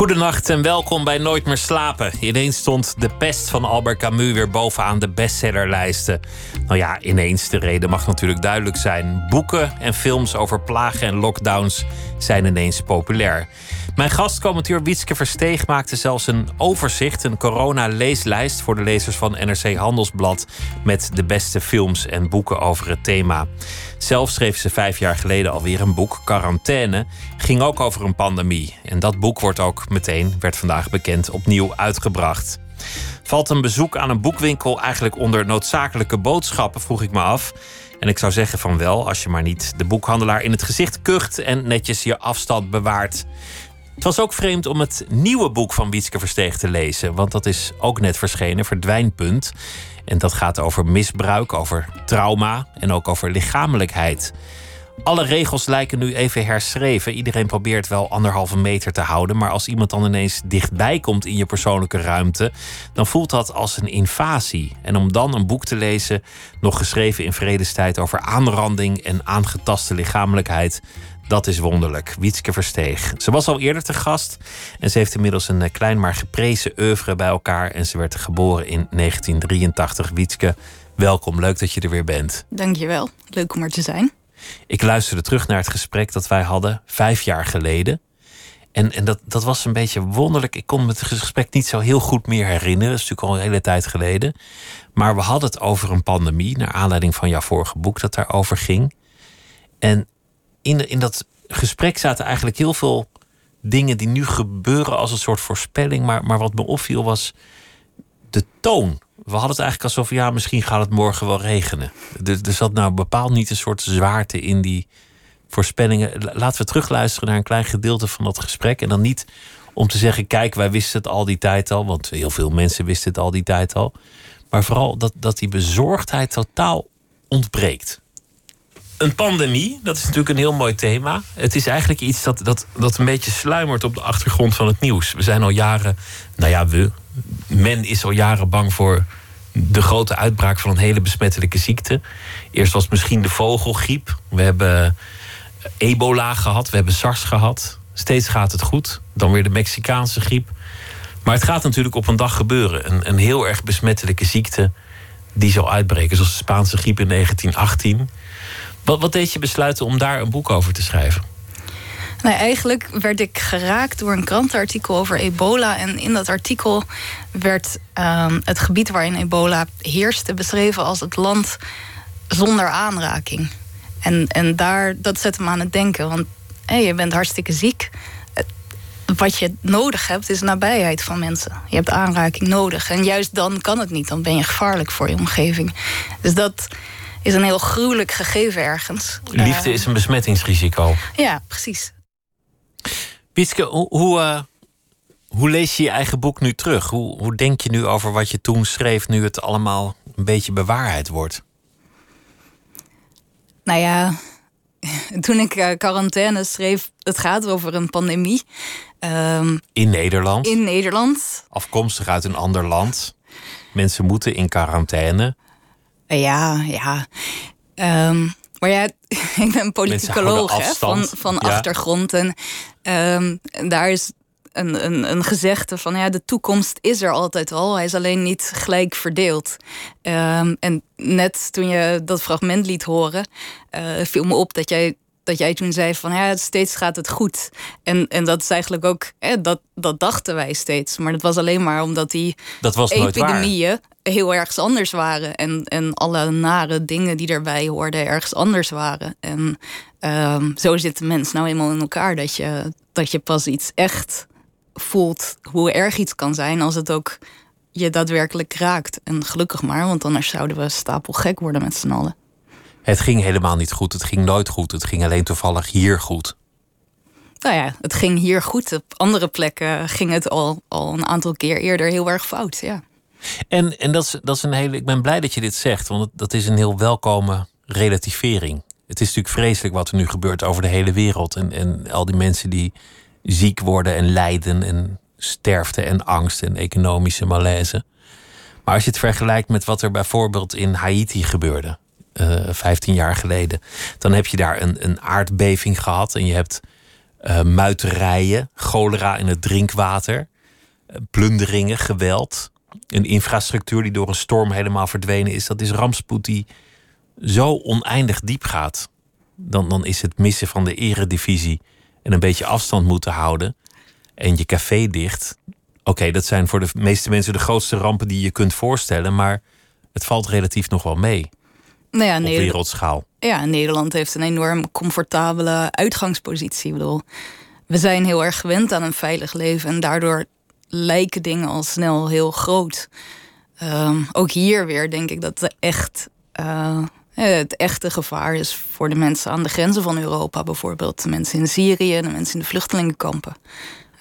Goedenacht en welkom bij Nooit meer slapen. Ineens stond De Pest van Albert Camus weer bovenaan de bestsellerlijsten. Nou ja, ineens, de reden mag natuurlijk duidelijk zijn. Boeken en films over plagen en lockdowns zijn ineens populair. Mijn gastcommentator Wietske Versteeg maakte zelfs een overzicht, een corona-leeslijst voor de lezers van NRC Handelsblad met de beste films en boeken over het thema. Zelf schreef ze vijf jaar geleden alweer een boek, Quarantaine, ging ook over een pandemie. En dat boek wordt ook meteen, werd vandaag bekend, opnieuw uitgebracht. Valt een bezoek aan een boekwinkel eigenlijk onder noodzakelijke boodschappen, vroeg ik me af. En ik zou zeggen van wel, als je maar niet de boekhandelaar in het gezicht kucht en netjes je afstand bewaart. Het was ook vreemd om het nieuwe boek van Wietske Versteeg te lezen, want dat is ook net verschenen, Verdwijnpunt. En dat gaat over misbruik, over trauma en ook over lichamelijkheid. Alle regels lijken nu even herschreven. Iedereen probeert wel anderhalve meter te houden. Maar als iemand dan ineens dichtbij komt in je persoonlijke ruimte, dan voelt dat als een invasie. En om dan een boek te lezen, nog geschreven in vredestijd over aanranding en aangetaste lichamelijkheid, dat is wonderlijk. Wietske Versteeg. Ze was al eerder te gast en ze heeft inmiddels een eh, klein maar geprezen oeuvre bij elkaar. En ze werd geboren in 1983. Wietske, welkom. Leuk dat je er weer bent. Dankjewel. Leuk om er te zijn. Ik luisterde terug naar het gesprek dat wij hadden vijf jaar geleden. En, en dat, dat was een beetje wonderlijk. Ik kon me het gesprek niet zo heel goed meer herinneren. Dat is natuurlijk al een hele tijd geleden. Maar we hadden het over een pandemie, naar aanleiding van jouw vorige boek dat daarover ging. En in, in dat gesprek zaten eigenlijk heel veel dingen die nu gebeuren als een soort voorspelling. Maar, maar wat me opviel was de toon. We hadden het eigenlijk alsof, ja, misschien gaat het morgen wel regenen. Er, er zat nou bepaald niet een soort zwaarte in die voorspellingen. Laten we terugluisteren naar een klein gedeelte van dat gesprek. En dan niet om te zeggen, kijk, wij wisten het al die tijd al. Want heel veel mensen wisten het al die tijd al. Maar vooral dat, dat die bezorgdheid totaal ontbreekt een pandemie, dat is natuurlijk een heel mooi thema. Het is eigenlijk iets dat, dat, dat een beetje sluimert op de achtergrond van het nieuws. We zijn al jaren, nou ja, men is al jaren bang voor de grote uitbraak van een hele besmettelijke ziekte. Eerst was het misschien de vogelgriep. We hebben ebola gehad, we hebben SARS gehad. Steeds gaat het goed. Dan weer de Mexicaanse griep. Maar het gaat natuurlijk op een dag gebeuren. Een, een heel erg besmettelijke ziekte die zal uitbreken. Zoals de Spaanse griep in 1918. Wat, deed je besluiten om daar een boek over te schrijven? Nou, eigenlijk werd ik geraakt door een krantenartikel over ebola. En in dat artikel werd ehm, het gebied waarin ebola heerste beschreven als het land zonder aanraking. En, en daar, dat zet me aan het denken. Want je bent hartstikke ziek. Wat je nodig hebt is nabijheid van mensen. Je hebt aanraking nodig. En juist dan kan het niet. Dan ben je gevaarlijk voor je omgeving. Dus dat, is een heel gruwelijk gegeven ergens. Liefde eh, is een besmettingsrisico. Ja, precies. Pietske, hoe, hoe, uh, hoe, lees je je eigen boek nu terug? Hoe, hoe denk je nu over wat je toen schreef, nu het allemaal een beetje bewaarheid wordt? Nou ja, toen ik uh, quarantaine schreef, het gaat over een pandemie. Um, in Nederland? In Nederland. Afkomstig uit een ander land. Mensen moeten in quarantaine. Ja, ja. Ehm, maar ja, ik ben politicoloog hè, van, van achtergrond. En um, daar is een, een, een gezegde van ja, de toekomst is er altijd al. Hij is alleen niet gelijk verdeeld. Um, en net toen je dat fragment liet horen, uh, viel me op dat jij dat jij toen zei van ja, steeds gaat het goed. En, en dat is eigenlijk ook, hè, dat, dat dachten wij steeds. Maar dat was alleen maar omdat die dat was epidemieën heel ergens anders waren. En, en alle nare dingen die erbij hoorden ergens anders waren. En um, zo zit de mens nou eenmaal in elkaar dat je, dat je pas iets echt voelt hoe erg iets kan zijn als het ook je daadwerkelijk raakt. En gelukkig maar, want anders zouden we stapel gek worden met z'n allen. Het ging helemaal niet goed. Het ging nooit goed. Het ging alleen toevallig hier goed. Nou ja, het ging hier goed. Op andere plekken ging het al, al een aantal keer eerder heel erg fout. Ja. En, en dat, is, dat is een hele. Ik ben blij dat je dit zegt, want dat is een heel welkome relativering. Het is natuurlijk vreselijk wat er nu gebeurt over de hele wereld. En, en al die mensen die ziek worden en lijden en sterfte en angst en economische malaise. Maar als je het vergelijkt met wat er bijvoorbeeld in Haiti gebeurde, 15 jaar geleden, dan heb je daar een, een aardbeving gehad en je hebt uh, muiterijen, cholera in het drinkwater, uh, plunderingen, geweld, een infrastructuur die door een storm helemaal verdwenen is. Dat is rampspoed die zo oneindig diep gaat. Dan, dan is het missen van de eredivisie en een beetje afstand moeten houden en je café dicht. Oké, dat zijn voor de meeste mensen de grootste rampen die je kunt voorstellen, maar het valt relatief nog wel mee. Nou ja, op wereldschaal. Ja, Nederland heeft een enorm comfortabele uitgangspositie. Ik bedoel, we zijn heel erg gewend aan een veilig leven en daardoor lijken dingen al snel heel groot. Ehm, ook hier weer denk ik dat de echt, uh, het echte gevaar is voor de mensen aan de grenzen van Europa, bijvoorbeeld de mensen in Syrië, de mensen in de vluchtelingenkampen.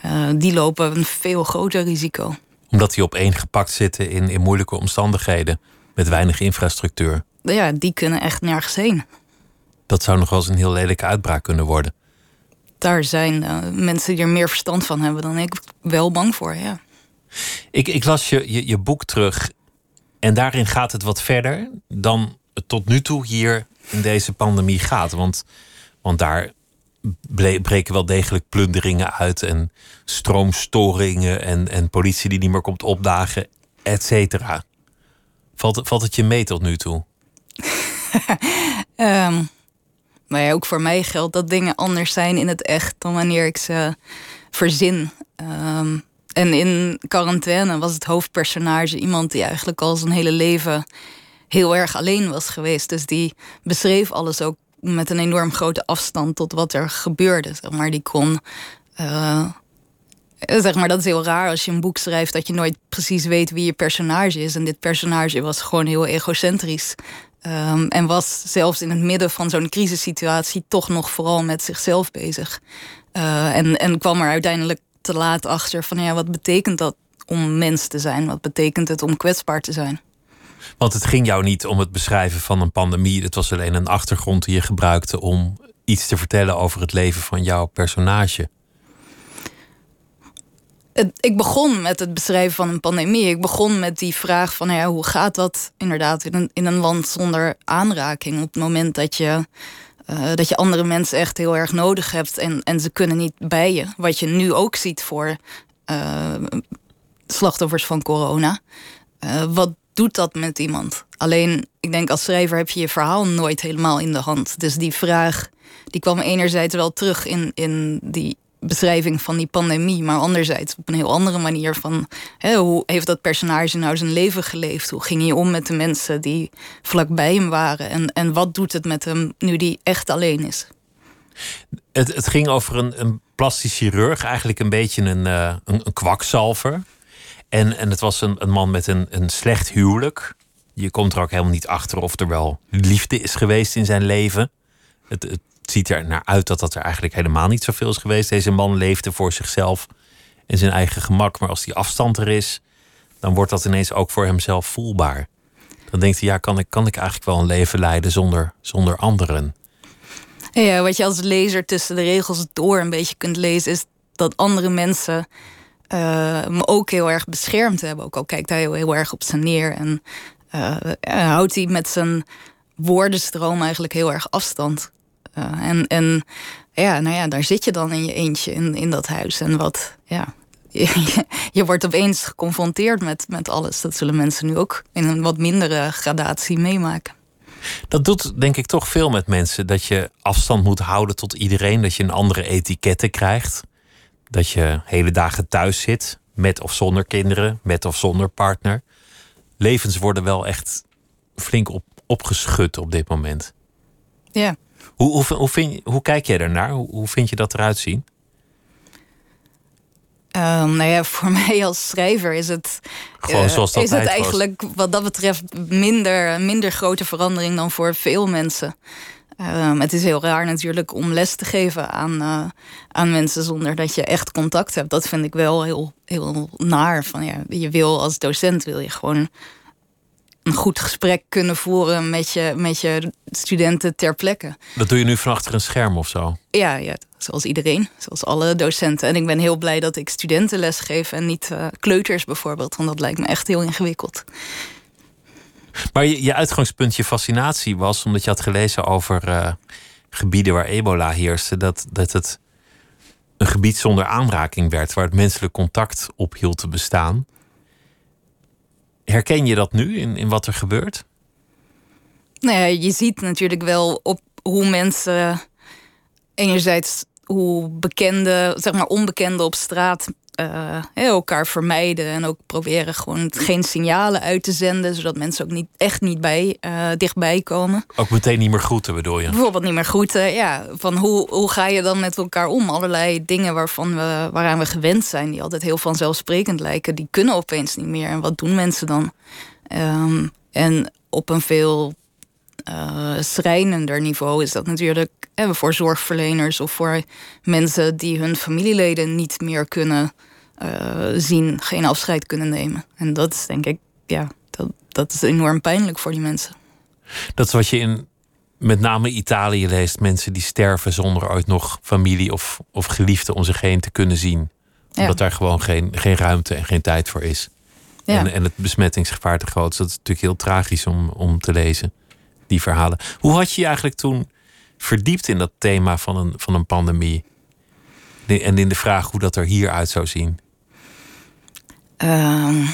Uh, die lopen een veel groter risico. Omdat die op één gepakt zitten in, in moeilijke omstandigheden met weinig infrastructuur. Ja, die kunnen echt nergens heen. Dat zou nog wel eens een heel lelijke uitbraak kunnen worden. Daar zijn uh, mensen die er meer verstand van hebben dan ik wel bang voor, ja. Ik, ik las je, je, je boek terug en daarin gaat het wat verder dan het tot nu toe hier in deze pandemie gaat. Want, want daar breken wel degelijk plunderingen uit en stroomstoringen en, en politie die niet meer komt opdagen, et cetera. Valt, valt het je mee tot nu toe? Um, maar ja, ook voor mij geldt dat dingen anders zijn in het echt dan wanneer ik ze verzin. Ehm, en in quarantaine was het hoofdpersonage iemand die eigenlijk al zijn hele leven heel erg alleen was geweest. Dus die beschreef alles ook met een enorm grote afstand tot wat er gebeurde. Maar die kon. Uh, zeg maar, dat is heel raar als je een boek schrijft dat je nooit precies weet wie je personage is. En dit personage was gewoon heel egocentrisch. Um, en was zelfs in het midden van zo'n crisissituatie toch nog vooral met zichzelf bezig. Uh, en, en kwam er uiteindelijk te laat achter van ja, wat betekent dat om mens te zijn? Wat betekent het om kwetsbaar te zijn? Want het ging jou niet om het beschrijven van een pandemie. Het was alleen een achtergrond die je gebruikte om iets te vertellen over het leven van jouw personage. Ik begon met het beschrijven van een pandemie. Ik begon met die vraag van hoe gaat dat inderdaad in een, in een land zonder aanraking? Op het moment dat je, uh, dat je andere mensen echt heel erg nodig hebt en, en ze kunnen niet bij je. Wat je nu ook ziet voor uh, slachtoffers van corona. Uh, wat doet dat met iemand. Alleen, ik denk als schrijver heb je je verhaal nooit helemaal in de hand. Dus die vraag, die kwam enerzijds wel terug in, in die beschrijving van die pandemie, maar anderzijds op een heel andere manier van hè, hoe heeft dat personage nou zijn leven geleefd? Hoe ging hij om met de mensen die vlakbij hem waren? En, en wat doet het met hem nu die echt alleen is? Het, het ging over een, een plastisch chirurg, eigenlijk een beetje een, uh, een, kwakzalver. En, en het was een, een man met een, een slecht huwelijk. Je komt er ook helemaal niet achter of er wel liefde is geweest in zijn leven. Het, het ziet er naar uit dat dat er eigenlijk helemaal niet zoveel is geweest. Deze man leefde voor zichzelf en zijn eigen gemak. Maar als die afstand er is, dan wordt dat ineens ook voor hemzelf voelbaar. Dan denkt hij, ja, kan ik, kan ik eigenlijk wel een leven leiden zonder, zonder anderen? Ja, wat je als lezer tussen de regels door een beetje kunt lezen, is dat andere mensen uh, me ook heel erg beschermd hebben. Ook al kijkt hij heel, erg op ze neer. En uh, houdt hij met zijn woordenstroom eigenlijk heel erg afstand. En, en ja, nou ja, daar zit je dan in je eentje in, in dat huis. En wat, ja, je, je wordt opeens geconfronteerd met, met alles. Dat zullen mensen nu ook in een wat mindere gradatie meemaken. Dat doet denk ik toch veel met mensen. Dat je afstand moet houden tot iedereen. Dat je een andere etiketten krijgt dat je hele dagen thuis zit, met of zonder kinderen, met of zonder partner. Levens worden wel echt flink op, opgeschud op dit moment. Ja. Hoe, hoe, hoe, vind, hoe kijk jij daarnaar? Hoe, hoe vind je dat eruit zien? Um, nou ja, voor mij als schrijver is het, Gewoon uh, zoals dat is het eigenlijk wat dat betreft minder, minder grote verandering dan voor veel mensen. Um, het is heel raar natuurlijk om les te geven aan, uh, aan mensen zonder dat je echt contact hebt. Dat vind ik wel heel, heel naar. Van, ja, je wil als docent wil je gewoon een goed gesprek kunnen voeren met je, met je studenten ter plekke. Dat doe je nu van achter een scherm of zo? Ja, ja, zoals iedereen, zoals alle docenten. En ik ben heel blij dat ik studenten les geef en niet uh, kleuters bijvoorbeeld, want dat lijkt me echt heel ingewikkeld. Maar je, je uitgangspunt, je fascinatie was omdat je had gelezen over uh, gebieden waar ebola heerste, dat, dat het een gebied zonder aanraking werd, waar het menselijk contact ophield te bestaan. Herken je dat nu in, in wat er gebeurt? Nou ja, je ziet natuurlijk wel op hoe mensen enerzijds hoe bekende, zeg maar onbekende op straat uh, elkaar vermijden. En ook proberen gewoon geen signalen uit te zenden. Zodat mensen ook niet, echt niet bij, uh, dichtbij komen. Ook meteen niet meer groeten bedoel je? Bijvoorbeeld niet meer groeten. Ja, van hoe, hoe ga je dan met elkaar om? Allerlei dingen waarvan we, waaraan we gewend zijn. Die altijd heel vanzelfsprekend lijken. Die kunnen opeens niet meer. En wat doen mensen dan? Um, en op een veel uh, schrijnender niveau is dat natuurlijk eh, voor zorgverleners of voor mensen die hun familieleden niet meer kunnen zien, geen afscheid kunnen nemen. En dat is denk ik, ja, dat, dat is enorm pijnlijk voor die mensen. Dat is wat je in met name Italië leest: mensen die sterven zonder ooit nog familie of, of geliefden om zich heen te kunnen zien. Omdat daar gewoon geen, geen ruimte en geen tijd voor is. Ja. En, en het besmettingsgevaar te groot is. Dat is natuurlijk heel tragisch om, om te lezen, die verhalen. Hoe had je je eigenlijk toen verdiept in dat thema van een, van een pandemie? En in de vraag hoe dat er hieruit zou zien? Uh,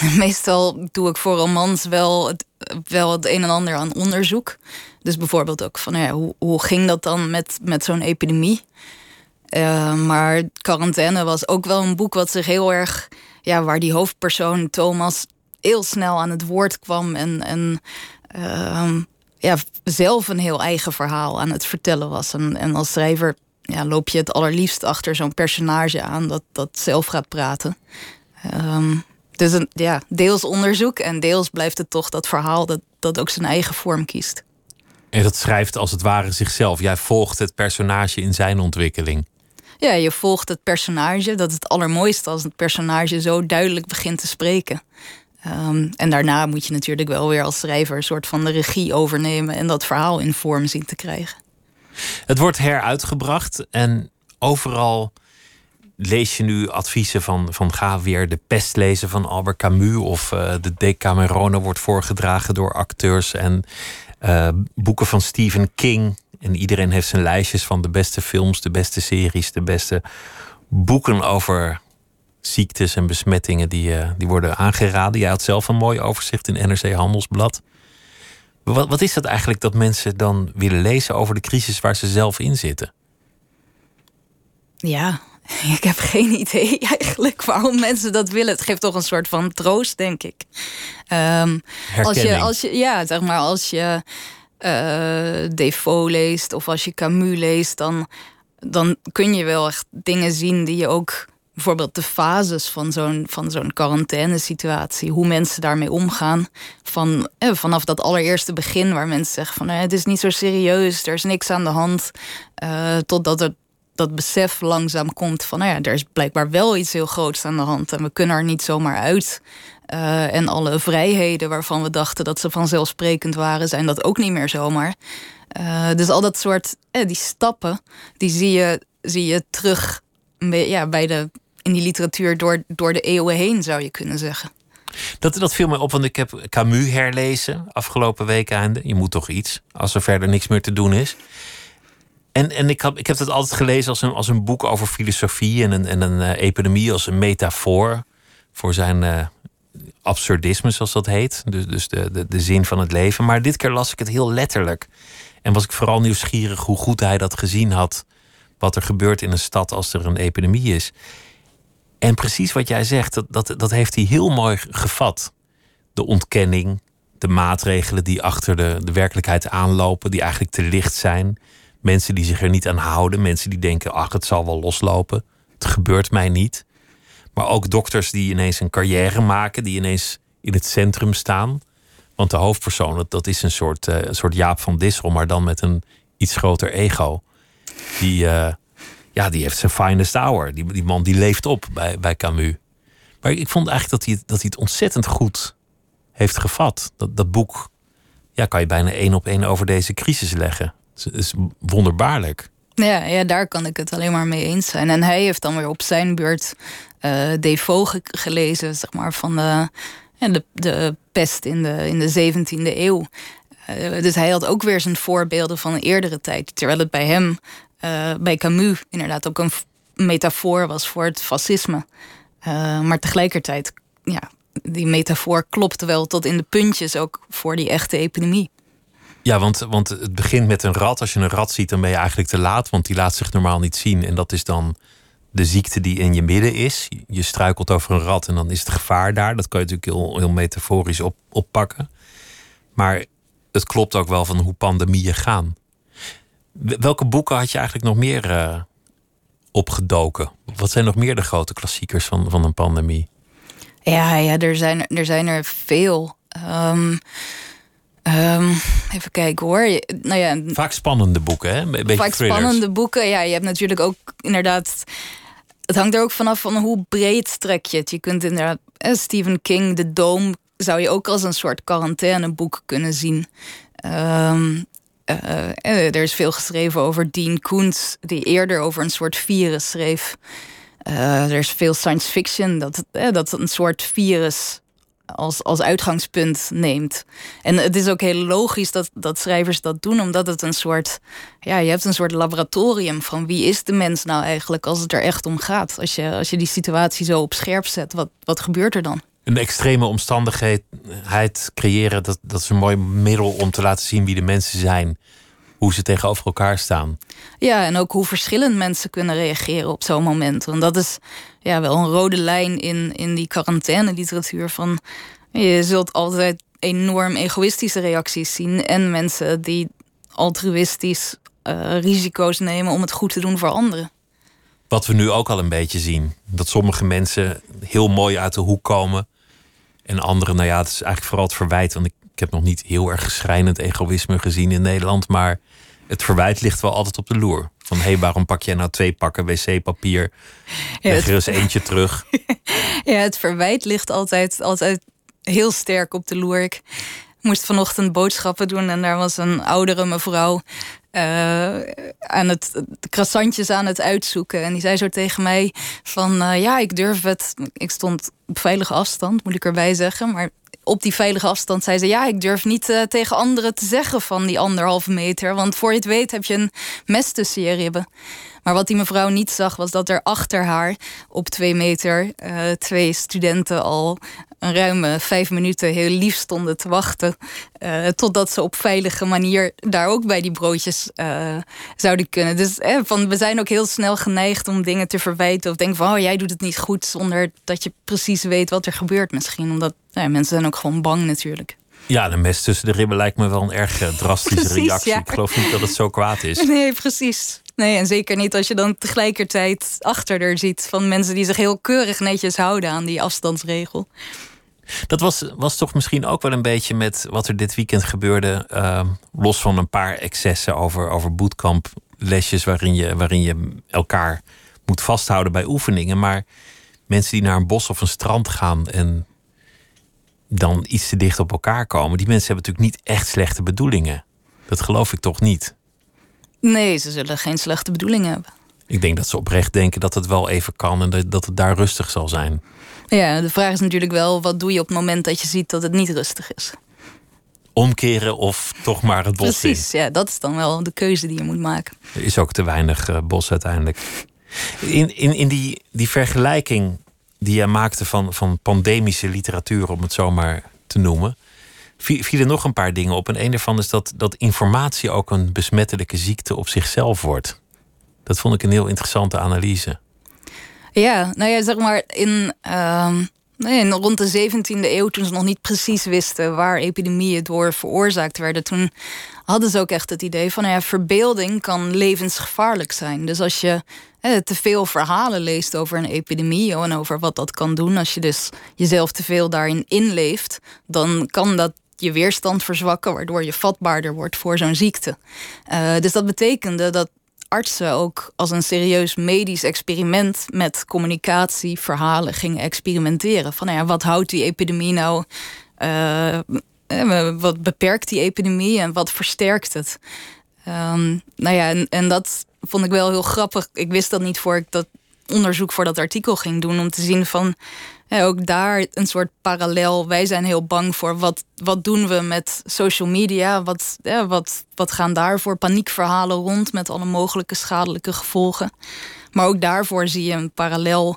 meestal doe ik voor romans wel het, wel het een en ander aan onderzoek. Dus bijvoorbeeld ook van ja, hoe, hoe ging dat dan met, met zo'n epidemie? Uh, maar Quarantaine was ook wel een boek wat zich heel erg, ja, waar die hoofdpersoon Thomas heel snel aan het woord kwam en, en uh, ja, zelf een heel eigen verhaal aan het vertellen was. En, en als schrijver ja, loop je het allerliefst achter zo'n personage aan dat, dat zelf gaat praten. Um, dus een, ja, deels onderzoek en deels blijft het toch dat verhaal dat, dat ook zijn eigen vorm kiest. En dat schrijft als het ware zichzelf. Jij volgt het personage in zijn ontwikkeling. Ja, je volgt het personage. Dat is het allermooiste als het personage zo duidelijk begint te spreken. Um, en daarna moet je natuurlijk wel weer als schrijver een soort van de regie overnemen en dat verhaal in vorm zien te krijgen. Het wordt heruitgebracht en overal lees je nu adviezen van, van ga weer de pest lezen van Albert Camus of uh, de Decamerone wordt voorgedragen door acteurs en uh, boeken van Stephen King. En iedereen heeft zijn lijstjes van de beste films, de beste series, de beste boeken over ziektes en besmettingen die, uh, die worden aangeraden. Jij had zelf een mooi overzicht in NRC Handelsblad. Wat, wat is dat eigenlijk dat mensen dan willen lezen over de crisis waar ze zelf in zitten? Ja, ik heb geen idee eigenlijk waarom mensen dat willen. Het geeft toch een soort van troost, denk ik. Um, als je, als je, ja, zeg maar, als je uh, Defoe leest of als je Camus leest, dan, dan kun je wel echt dingen zien die je ook bijvoorbeeld de fases van zo'n van zo'n quarantainesituatie, hoe mensen daarmee omgaan. Van, eh, vanaf dat allereerste begin waar mensen zeggen van eh, het is niet zo serieus, er is niks aan de hand, uh, totdat het dat besef langzaam komt van, nou ja, er is blijkbaar wel iets heel groots aan de hand en we kunnen er niet zomaar uit. Uh, en alle vrijheden waarvan we dachten dat ze vanzelfsprekend waren, zijn dat ook niet meer zomaar. Uh, dus al dat soort, eh, die stappen, die zie je, zie je terug ja, bij de, in die literatuur door, door de eeuwen heen, zou je kunnen zeggen. Dat, dat viel mij op, want ik heb Camus herlezen afgelopen week einde. Je moet toch iets, als er verder niks meer te doen is. En, en ik, heb, ik heb het altijd gelezen als een, als een boek over filosofie en een, en een uh, epidemie als een metafoor voor zijn uh, absurdisme, zoals dat heet. Dus, dus de, de, de zin van het leven. Maar dit keer las ik het heel letterlijk. En was ik vooral nieuwsgierig hoe goed hij dat gezien had. Wat er gebeurt in een stad als er een epidemie is. En precies wat jij zegt, dat, dat, dat heeft hij heel mooi gevat. De ontkenning, de maatregelen die achter de, de werkelijkheid aanlopen, die eigenlijk te licht zijn Mensen die zich er niet aan houden. Mensen die denken, ach, het zal wel loslopen. Het gebeurt mij niet. Maar ook dokters die ineens een carrière maken. Die ineens in het centrum staan. Want de hoofdpersoon, dat is een soort, uh, een soort Jaap van Dissel. Maar dan met een iets groter ego. Die, uh, ja, die heeft zijn finest hour. Die, die man die leeft op bij, bij Camus. Maar ik vond eigenlijk dat hij, dat hij het ontzettend goed heeft gevat. Dat, dat boek ja, kan je bijna één op één over deze crisis leggen. Het is, wonderbaarlijk. Ja, ja, daar kan ik het alleen maar mee eens zijn. En hij heeft dan weer op zijn beurt uh, Defoe gelezen, zeg maar, van de, de, de pest in de, in de 17e eeuw. Uh, dus hij had ook weer zijn voorbeelden van een eerdere tijd. Terwijl het bij hem, uh, bij Camus, inderdaad ook een metafoor was voor het fascisme. maar tegelijkertijd, ja, die metafoor klopt wel tot in de puntjes ook voor die echte epidemie. Ja, want, want het begint met een rat. Als je een rat ziet, dan ben je eigenlijk te laat, want die laat zich normaal niet zien. En dat is dan de ziekte die in je midden is. Je struikelt over een rat en dan is het gevaar daar. Dat kan je natuurlijk heel, heel metaforisch op, oppakken. Maar het klopt ook wel van hoe pandemieën gaan. Welke boeken had je eigenlijk nog meer uh, opgedoken? Wat zijn nog meer de grote klassiekers van, van een pandemie? Ja, ja er, zijn, er zijn er veel. Um, um, even kijken hoor. Nou ja, vaak spannende boeken, hè? Beetje vaak spannende boeken. Ja, je hebt natuurlijk ook inderdaad. Het hangt er ook vanaf van hoe breed trek je het. Je kunt inderdaad eh, Stephen King, De Doom, zou je ook als een soort quarantaineboek kunnen zien. Um, uh, er is veel geschreven over Dean Koontz, die eerder over een soort virus schreef. Uh, er is veel science fiction dat, eh, dat een soort virus als, als uitgangspunt neemt. En het is ook heel logisch dat, dat schrijvers dat doen, omdat het een soort. Ja, je hebt een soort laboratorium van wie is de mens nou eigenlijk als het er echt om gaat. Als je, als je die situatie zo op scherp zet, wat, wat gebeurt er dan? Een extreme omstandigheid creëren, dat, dat is een mooi middel om te laten zien wie de mensen zijn hoe ze tegenover elkaar staan. Ja, en ook hoe verschillend mensen kunnen reageren op zo'n moment. Want dat is ja, wel een rode lijn in, in die quarantaine-literatuur. Van je zult altijd enorm egoïstische reacties zien. En mensen die altruïstisch uh, risico's nemen om het goed te doen voor anderen. Wat we nu ook al een beetje zien. Dat sommige mensen heel mooi uit de hoek komen. En anderen, nou ja, het is eigenlijk vooral het verwijt. Want ik heb nog niet heel erg schrijnend egoïsme gezien in Nederland. Maar het verwijt ligt wel altijd op de loer. Van hé, hey, waarom pak jij nou twee pakken wc-papier? Leg er eens eentje terug. Ja, het verwijt ligt altijd, altijd heel sterk op de loer. Ik moest vanochtend boodschappen doen en daar was een oudere mevrouw uh, aan het croissantjes aan het uitzoeken. En die zei zo tegen mij van uh, ja, ik durf het. Ik stond op veilige afstand, moet ik erbij zeggen. Maar op die veilige afstand zei ze: Ja, ik durf niet uh, tegen anderen te zeggen van die anderhalve meter. Want voor je het weet heb je een mes tussen je ribben. Maar wat die mevrouw niet zag, was dat er achter haar op twee meter uh, twee studenten al een ruime vijf minuten heel lief stonden te wachten. Uh, totdat ze op veilige manier daar ook bij die broodjes uh, zouden kunnen. Dus van, we zijn ook heel snel geneigd om dingen te verwijten. Of denken van, oh, jij doet het niet goed. Zonder dat je precies weet wat er gebeurt misschien. Omdat nou, mensen zijn ook gewoon bang natuurlijk. Ja, de mes tussen de ribben lijkt me wel een erg drastische reactie. Ik geloof niet dat het zo kwaad is. Nee, precies. Nee, en zeker niet als je dan tegelijkertijd achter er ziet van mensen die zich heel keurig netjes houden aan die afstandsregel. Dat was, was toch misschien ook wel een beetje met wat er dit weekend gebeurde. Ehm, los van een paar excessen over, over bootcamplesjes waarin je, waarin je elkaar moet vasthouden bij oefeningen. Maar mensen die naar een bos of een strand gaan en dan iets te dicht op elkaar komen. Die mensen hebben natuurlijk niet echt slechte bedoelingen. Dat geloof ik toch niet. Nee, ze zullen geen slechte bedoelingen hebben. Ik denk dat ze oprecht denken dat het wel even kan en dat het daar rustig zal zijn. Ja, de vraag is natuurlijk wel: wat doe je op het moment dat je ziet dat het niet rustig is? Omkeren of toch maar het bos Precies, ja, dat is dan wel de keuze die je moet maken. Er is ook te weinig uh, bos uiteindelijk. In, in, in die, die vergelijking die jij maakte van, van pandemische literatuur, om het zo maar te noemen, vielen nog een paar dingen op. En een daarvan is dat, dat informatie ook een besmettelijke ziekte op zichzelf wordt. Dat vond ik een heel interessante analyse. Ja, nou ja, zeg maar in, uh, in rond de 17e eeuw, toen ze nog niet precies wisten waar epidemieën door veroorzaakt werden, toen hadden ze ook echt het idee van nou ja, verbeelding kan levensgevaarlijk zijn. Dus als je te veel verhalen leest over een epidemie en over wat dat kan doen, als je dus jezelf te veel daarin inleeft, dan kan dat je weerstand verzwakken, waardoor je vatbaarder wordt voor zo'n ziekte. Uh, dus dat betekende dat artsen ook als een serieus medisch experiment met communicatie, verhalen gingen experimenteren. Van nou ja, wat houdt die epidemie nou wat beperkt die epidemie en wat versterkt het? Um, nou ja, en, en dat vond ik wel heel grappig. Ik wist dat niet voor ik dat onderzoek voor dat artikel ging doen. Om te zien van ook daar een soort parallel. Wij zijn heel bang voor wat, wat doen we met social media? Wat, wat, wat gaan daar voor paniekverhalen rond met alle mogelijke schadelijke gevolgen? Maar ook daarvoor zie je een parallel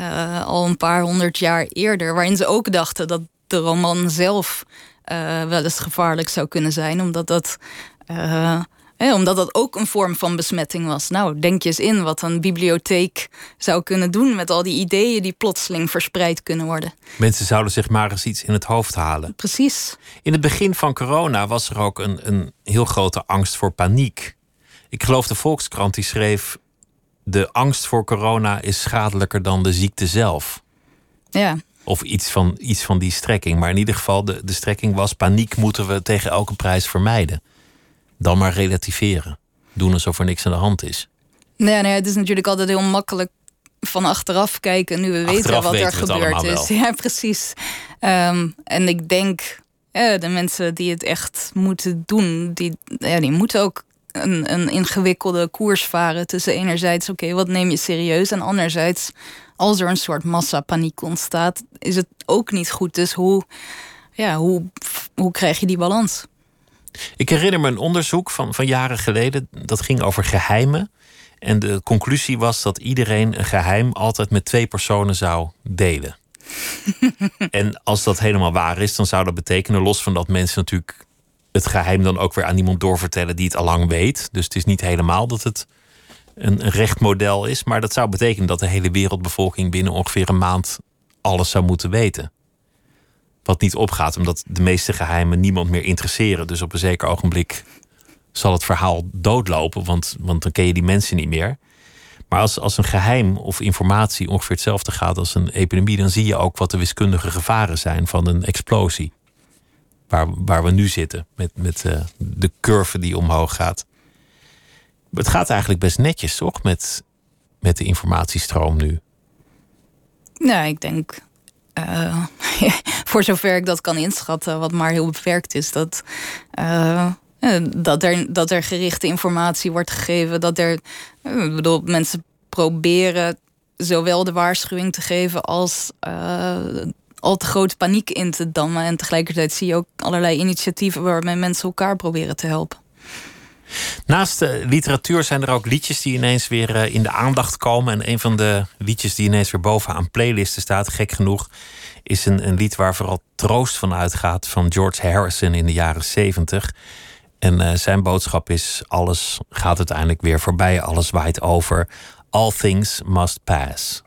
uh, al een paar honderd jaar eerder, waarin ze ook dachten dat de roman zelf uh, wel eens gevaarlijk zou kunnen zijn, omdat dat. Uh, omdat dat ook een vorm van besmetting was. Nou, denk je eens in wat een bibliotheek zou kunnen doen met al die ideeën die plotseling verspreid kunnen worden. Mensen zouden zich maar eens iets in het hoofd halen. Precies. In het begin van corona was er ook een, een heel grote angst voor paniek. Ik geloof de Volkskrant die schreef: De angst voor corona is schadelijker dan de ziekte zelf. Ja. Of iets van, iets van die strekking. Maar in ieder geval, de, de strekking was: paniek moeten we tegen elke prijs vermijden dan maar relativeren. Doen alsof er niks aan de hand is. Nee, nee, het is natuurlijk altijd heel makkelijk van achteraf kijken nu we weten wat er gebeurd is. Ja, precies. Um, en ik denk, ja, de mensen die het echt moeten doen, die, ja, die moeten ook een, een ingewikkelde koers varen tussen enerzijds, oké, wat neem je serieus? En anderzijds, als er een soort massapaniek ontstaat, is het ook niet goed. Dus hoe, ja, hoe, hoe krijg je die balans? Ik herinner me een onderzoek van, van jaren geleden. Dat ging over geheimen. En de conclusie was dat iedereen een geheim altijd met twee personen zou delen. en als dat helemaal waar is, dan zou dat betekenen, los van dat mensen natuurlijk het geheim dan ook weer aan iemand doorvertellen die het al lang weet. Dus het is niet helemaal dat het een, een recht model is. Maar dat zou betekenen dat de hele wereldbevolking binnen ongeveer een maand alles zou moeten weten. Wat niet opgaat, omdat de meeste geheimen niemand meer interesseren. Dus op een zeker ogenblik zal het verhaal doodlopen, want, want dan ken je die mensen niet meer. Maar als, als een geheim of informatie ongeveer hetzelfde gaat als een epidemie, dan zie je ook wat de wiskundige gevaren zijn van een explosie. Waar, waar we nu zitten, met, met uh, de curve die omhoog gaat. Het gaat eigenlijk best netjes, toch? Met, met de informatiestroom nu. Nou, ik denk uh, voor zover ik dat kan inschatten, wat maar heel beperkt is, dat, uh, dat, er, dat er gerichte informatie wordt gegeven. Dat er, ik bedoel, mensen proberen zowel de waarschuwing te geven als al te grote paniek in te dammen. En tegelijkertijd zie je ook allerlei initiatieven waarmee mensen elkaar proberen te helpen. Naast de literatuur zijn er ook liedjes die ineens weer eh, in de aandacht komen. En een van de liedjes die ineens weer bovenaan playlisten staat, gek genoeg, is een, een lied waar vooral troost van uitgaat van George Harrison in de jaren 70. En uh, zijn boodschap is: alles gaat uiteindelijk weer voorbij, alles waait over. All things must pass.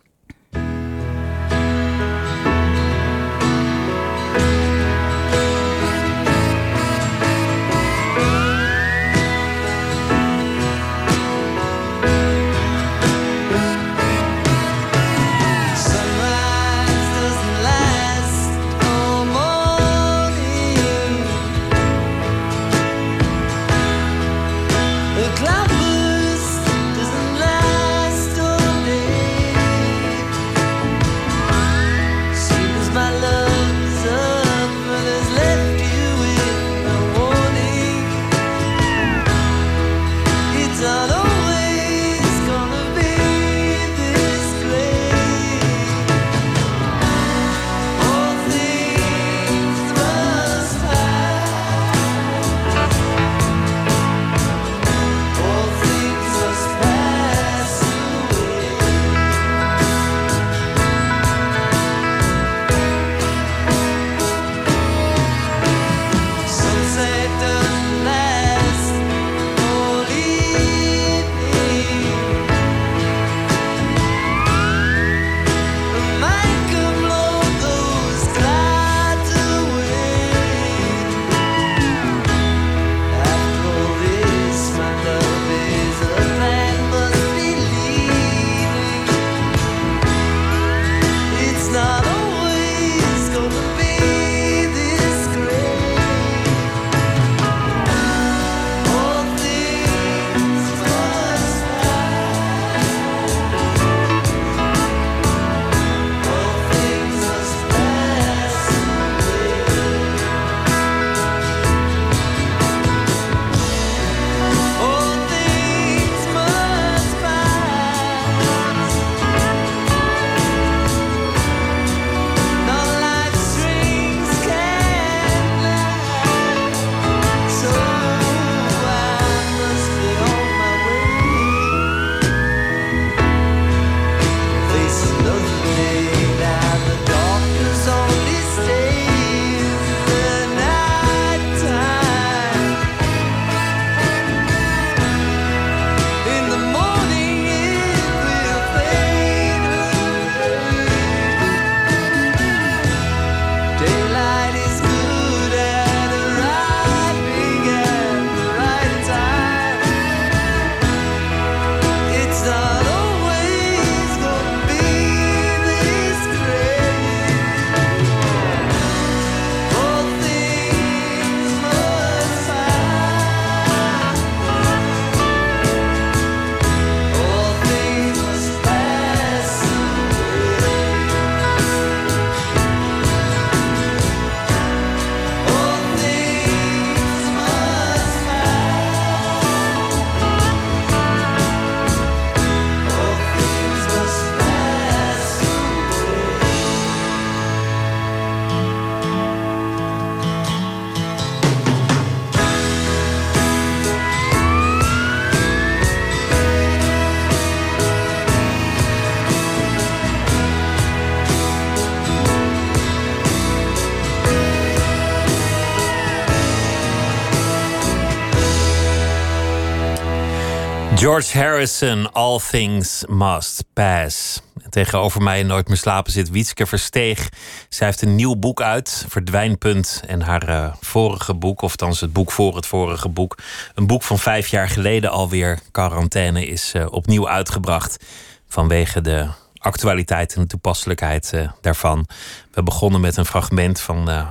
George Harrison, All Things Must Pass. Tegenover mij Nooit meer slapen zit Wietske Versteeg. Zij heeft een nieuw boek uit, Verdwijnpunt. En haar uh, vorige boek, of althans het boek voor het vorige boek... een boek van vijf jaar geleden alweer, Quarantaine... is uh, opnieuw uitgebracht vanwege de actualiteit en de toepasselijkheid uh, daarvan. We begonnen met een fragment van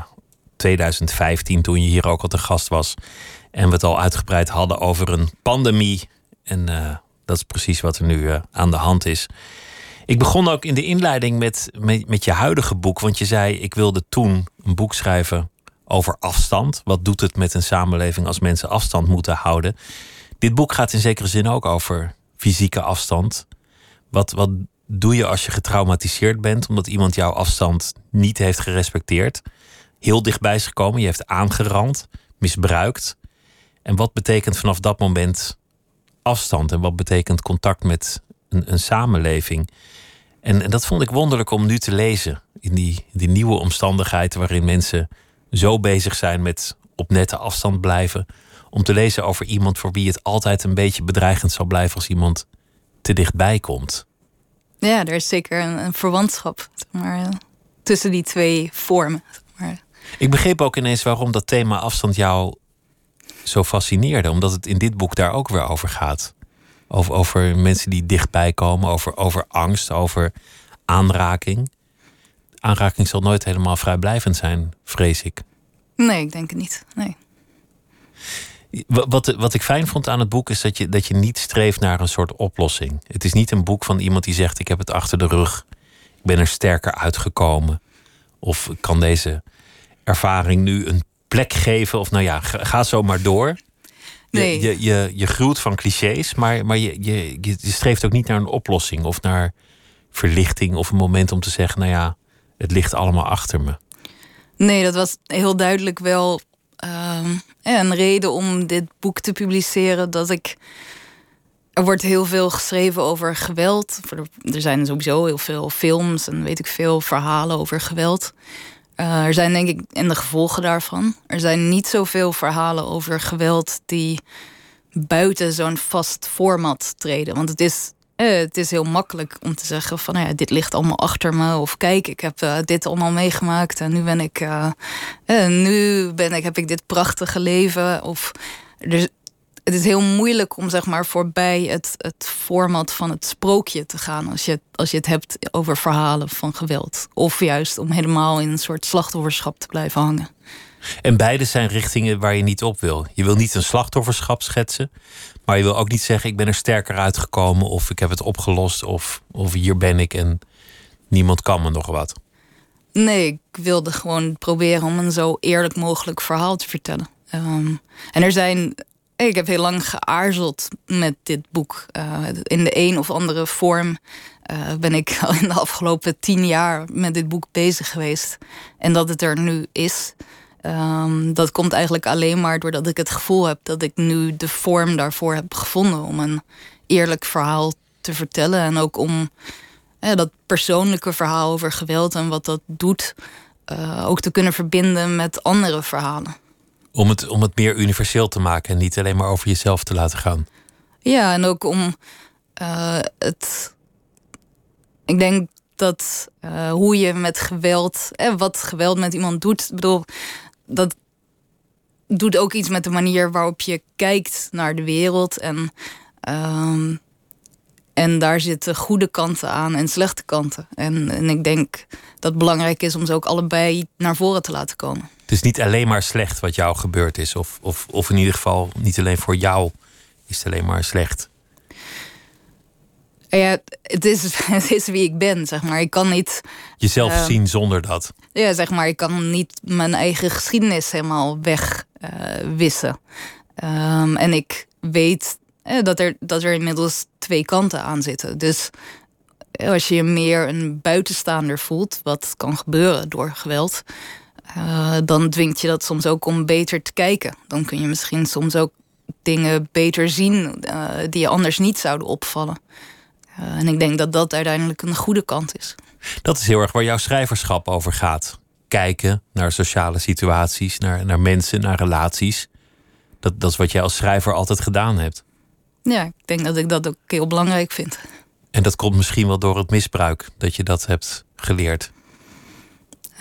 2015, toen je hier ook al te gast was... En we het al uitgebreid hadden over een pandemie en uh, dat is precies wat er nu uh, aan de hand is. Ik begon ook in de inleiding met, met, je huidige boek. Want je zei, ik wilde toen een boek schrijven over afstand. Wat doet het met een samenleving als mensen afstand moeten houden? Dit boek gaat in zekere zin ook over fysieke afstand. Wat, wat doe je als je getraumatiseerd bent omdat iemand jouw afstand niet heeft gerespecteerd? Heel dichtbij is gekomen, je hebt aangerand, misbruikt. En wat betekent vanaf dat moment afstand en wat betekent contact met een, een samenleving. En, en, dat vond ik wonderlijk om nu te lezen. In die, die nieuwe omstandigheden waarin mensen zo bezig zijn met op nette afstand blijven. Om te lezen over iemand voor wie het altijd een beetje bedreigend zal blijven als iemand te dichtbij komt. Ja, er is zeker een, een verwantschap maar, tussen die twee vormen. Maar. Ik begreep ook ineens waarom dat thema afstand jou zo fascineerde. Omdat het in dit boek daar ook weer over gaat. Over, over mensen die dichtbij komen, over, over angst, over aanraking. Aanraking zal nooit helemaal vrijblijvend zijn, vrees ik. Nee, ik denk het niet. Nee. Wat, wat ik fijn vond aan het boek is dat je, dat je niet streeft naar een soort oplossing. Het is niet een boek van iemand die zegt: Ik heb het achter de rug, ik ben er sterker uitgekomen. Of kan deze ervaring nu een plek geven. Of nou ja, ga zo maar door. Nee. Je, je, je, gruwt van clichés, maar, maar je, je, je streeft ook niet naar een oplossing of naar verlichting of een moment om te zeggen: Nou ja, het ligt allemaal achter me. Nee, dat was heel duidelijk wel uh, een reden om dit boek te publiceren. Dat ik. Er wordt heel veel geschreven over geweld. Er zijn sowieso heel veel films en weet ik veel verhalen over geweld. Uh, er zijn denk ik in de gevolgen daarvan. Er zijn niet zoveel verhalen over geweld die buiten zo'n vast format treden. Want het is, eh, het is heel makkelijk om te zeggen van nou ja, dit ligt allemaal achter me. Of kijk, ik heb uh, dit allemaal meegemaakt en nu ben ik, nu ben ik, heb ik dit prachtige leven. Of er, het is heel moeilijk om zeg maar voorbij het, het format van het sprookje te gaan als je, als je het hebt over verhalen van geweld. Of juist om helemaal in een soort slachtofferschap te blijven hangen. En beide zijn richtingen waar je niet op wil. Je wil niet een slachtofferschap schetsen, maar je wil ook niet zeggen: ik ben er sterker uitgekomen of ik heb het opgelost of, of hier ben ik en niemand kan me nog wat. Nee, ik wilde gewoon proberen om een zo eerlijk mogelijk verhaal te vertellen. Um, en er zijn ik heb heel lang geaarzeld met dit boek. Uh, in de een of andere vorm uh, ben ik al in de afgelopen tien jaar met dit boek bezig geweest. En dat het er nu is, um, dat komt eigenlijk alleen maar doordat ik het gevoel heb dat ik nu de vorm daarvoor heb gevonden om een eerlijk verhaal te vertellen. En ook om uh, dat persoonlijke verhaal over geweld en wat dat doet, ook te kunnen verbinden met andere verhalen. Om het, om het meer universeel te maken en niet alleen maar over jezelf te laten gaan. Ja, en ook om uh, het. Ik denk dat uh, hoe je met geweld, en wat geweld met iemand doet, ik bedoel, dat doet ook iets met de manier waarop je kijkt naar de wereld. En, uh, en daar zitten goede kanten aan en slechte kanten. En, en ik denk dat het belangrijk is om ze ook allebei naar voren te laten komen. Het is niet alleen maar slecht wat jou gebeurd is. Of, of, of in ieder geval niet alleen voor jou is het alleen maar slecht. Ja, het is, het is wie ik ben, zeg maar. Ik kan niet... Jezelf uh, zien zonder dat. Ja, zeg maar. Ik kan niet mijn eigen geschiedenis helemaal wegwissen. Uh, um, en ik weet dat, er, dat er inmiddels twee kanten aan zitten. Dus als je je meer een buitenstaander voelt... wat kan gebeuren door geweld... Uh, dan dwingt je dat soms ook om beter te kijken. Dan kun je misschien soms ook dingen beter zien die je anders niet zouden opvallen. En ik denk dat dat uiteindelijk een goede kant is. Dat is heel erg waar jouw schrijverschap over gaat. Kijken naar sociale situaties, naar, naar mensen, naar relaties. Dat, dat is wat jij als schrijver altijd gedaan hebt. Ja, ik denk dat ik dat ook heel belangrijk vind. En dat komt misschien wel door het misbruik dat je dat hebt geleerd.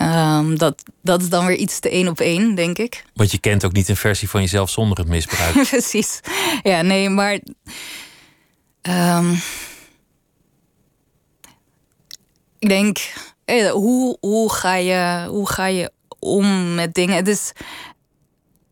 Um, dat, dat is dan weer iets te één op één, denk ik. Want je kent ook niet een versie van jezelf zonder het misbruik. Precies. Ja, nee, maar. Um, ik denk, eh, hoe, hoe, ga je, hoe ga je om met dingen? Het is,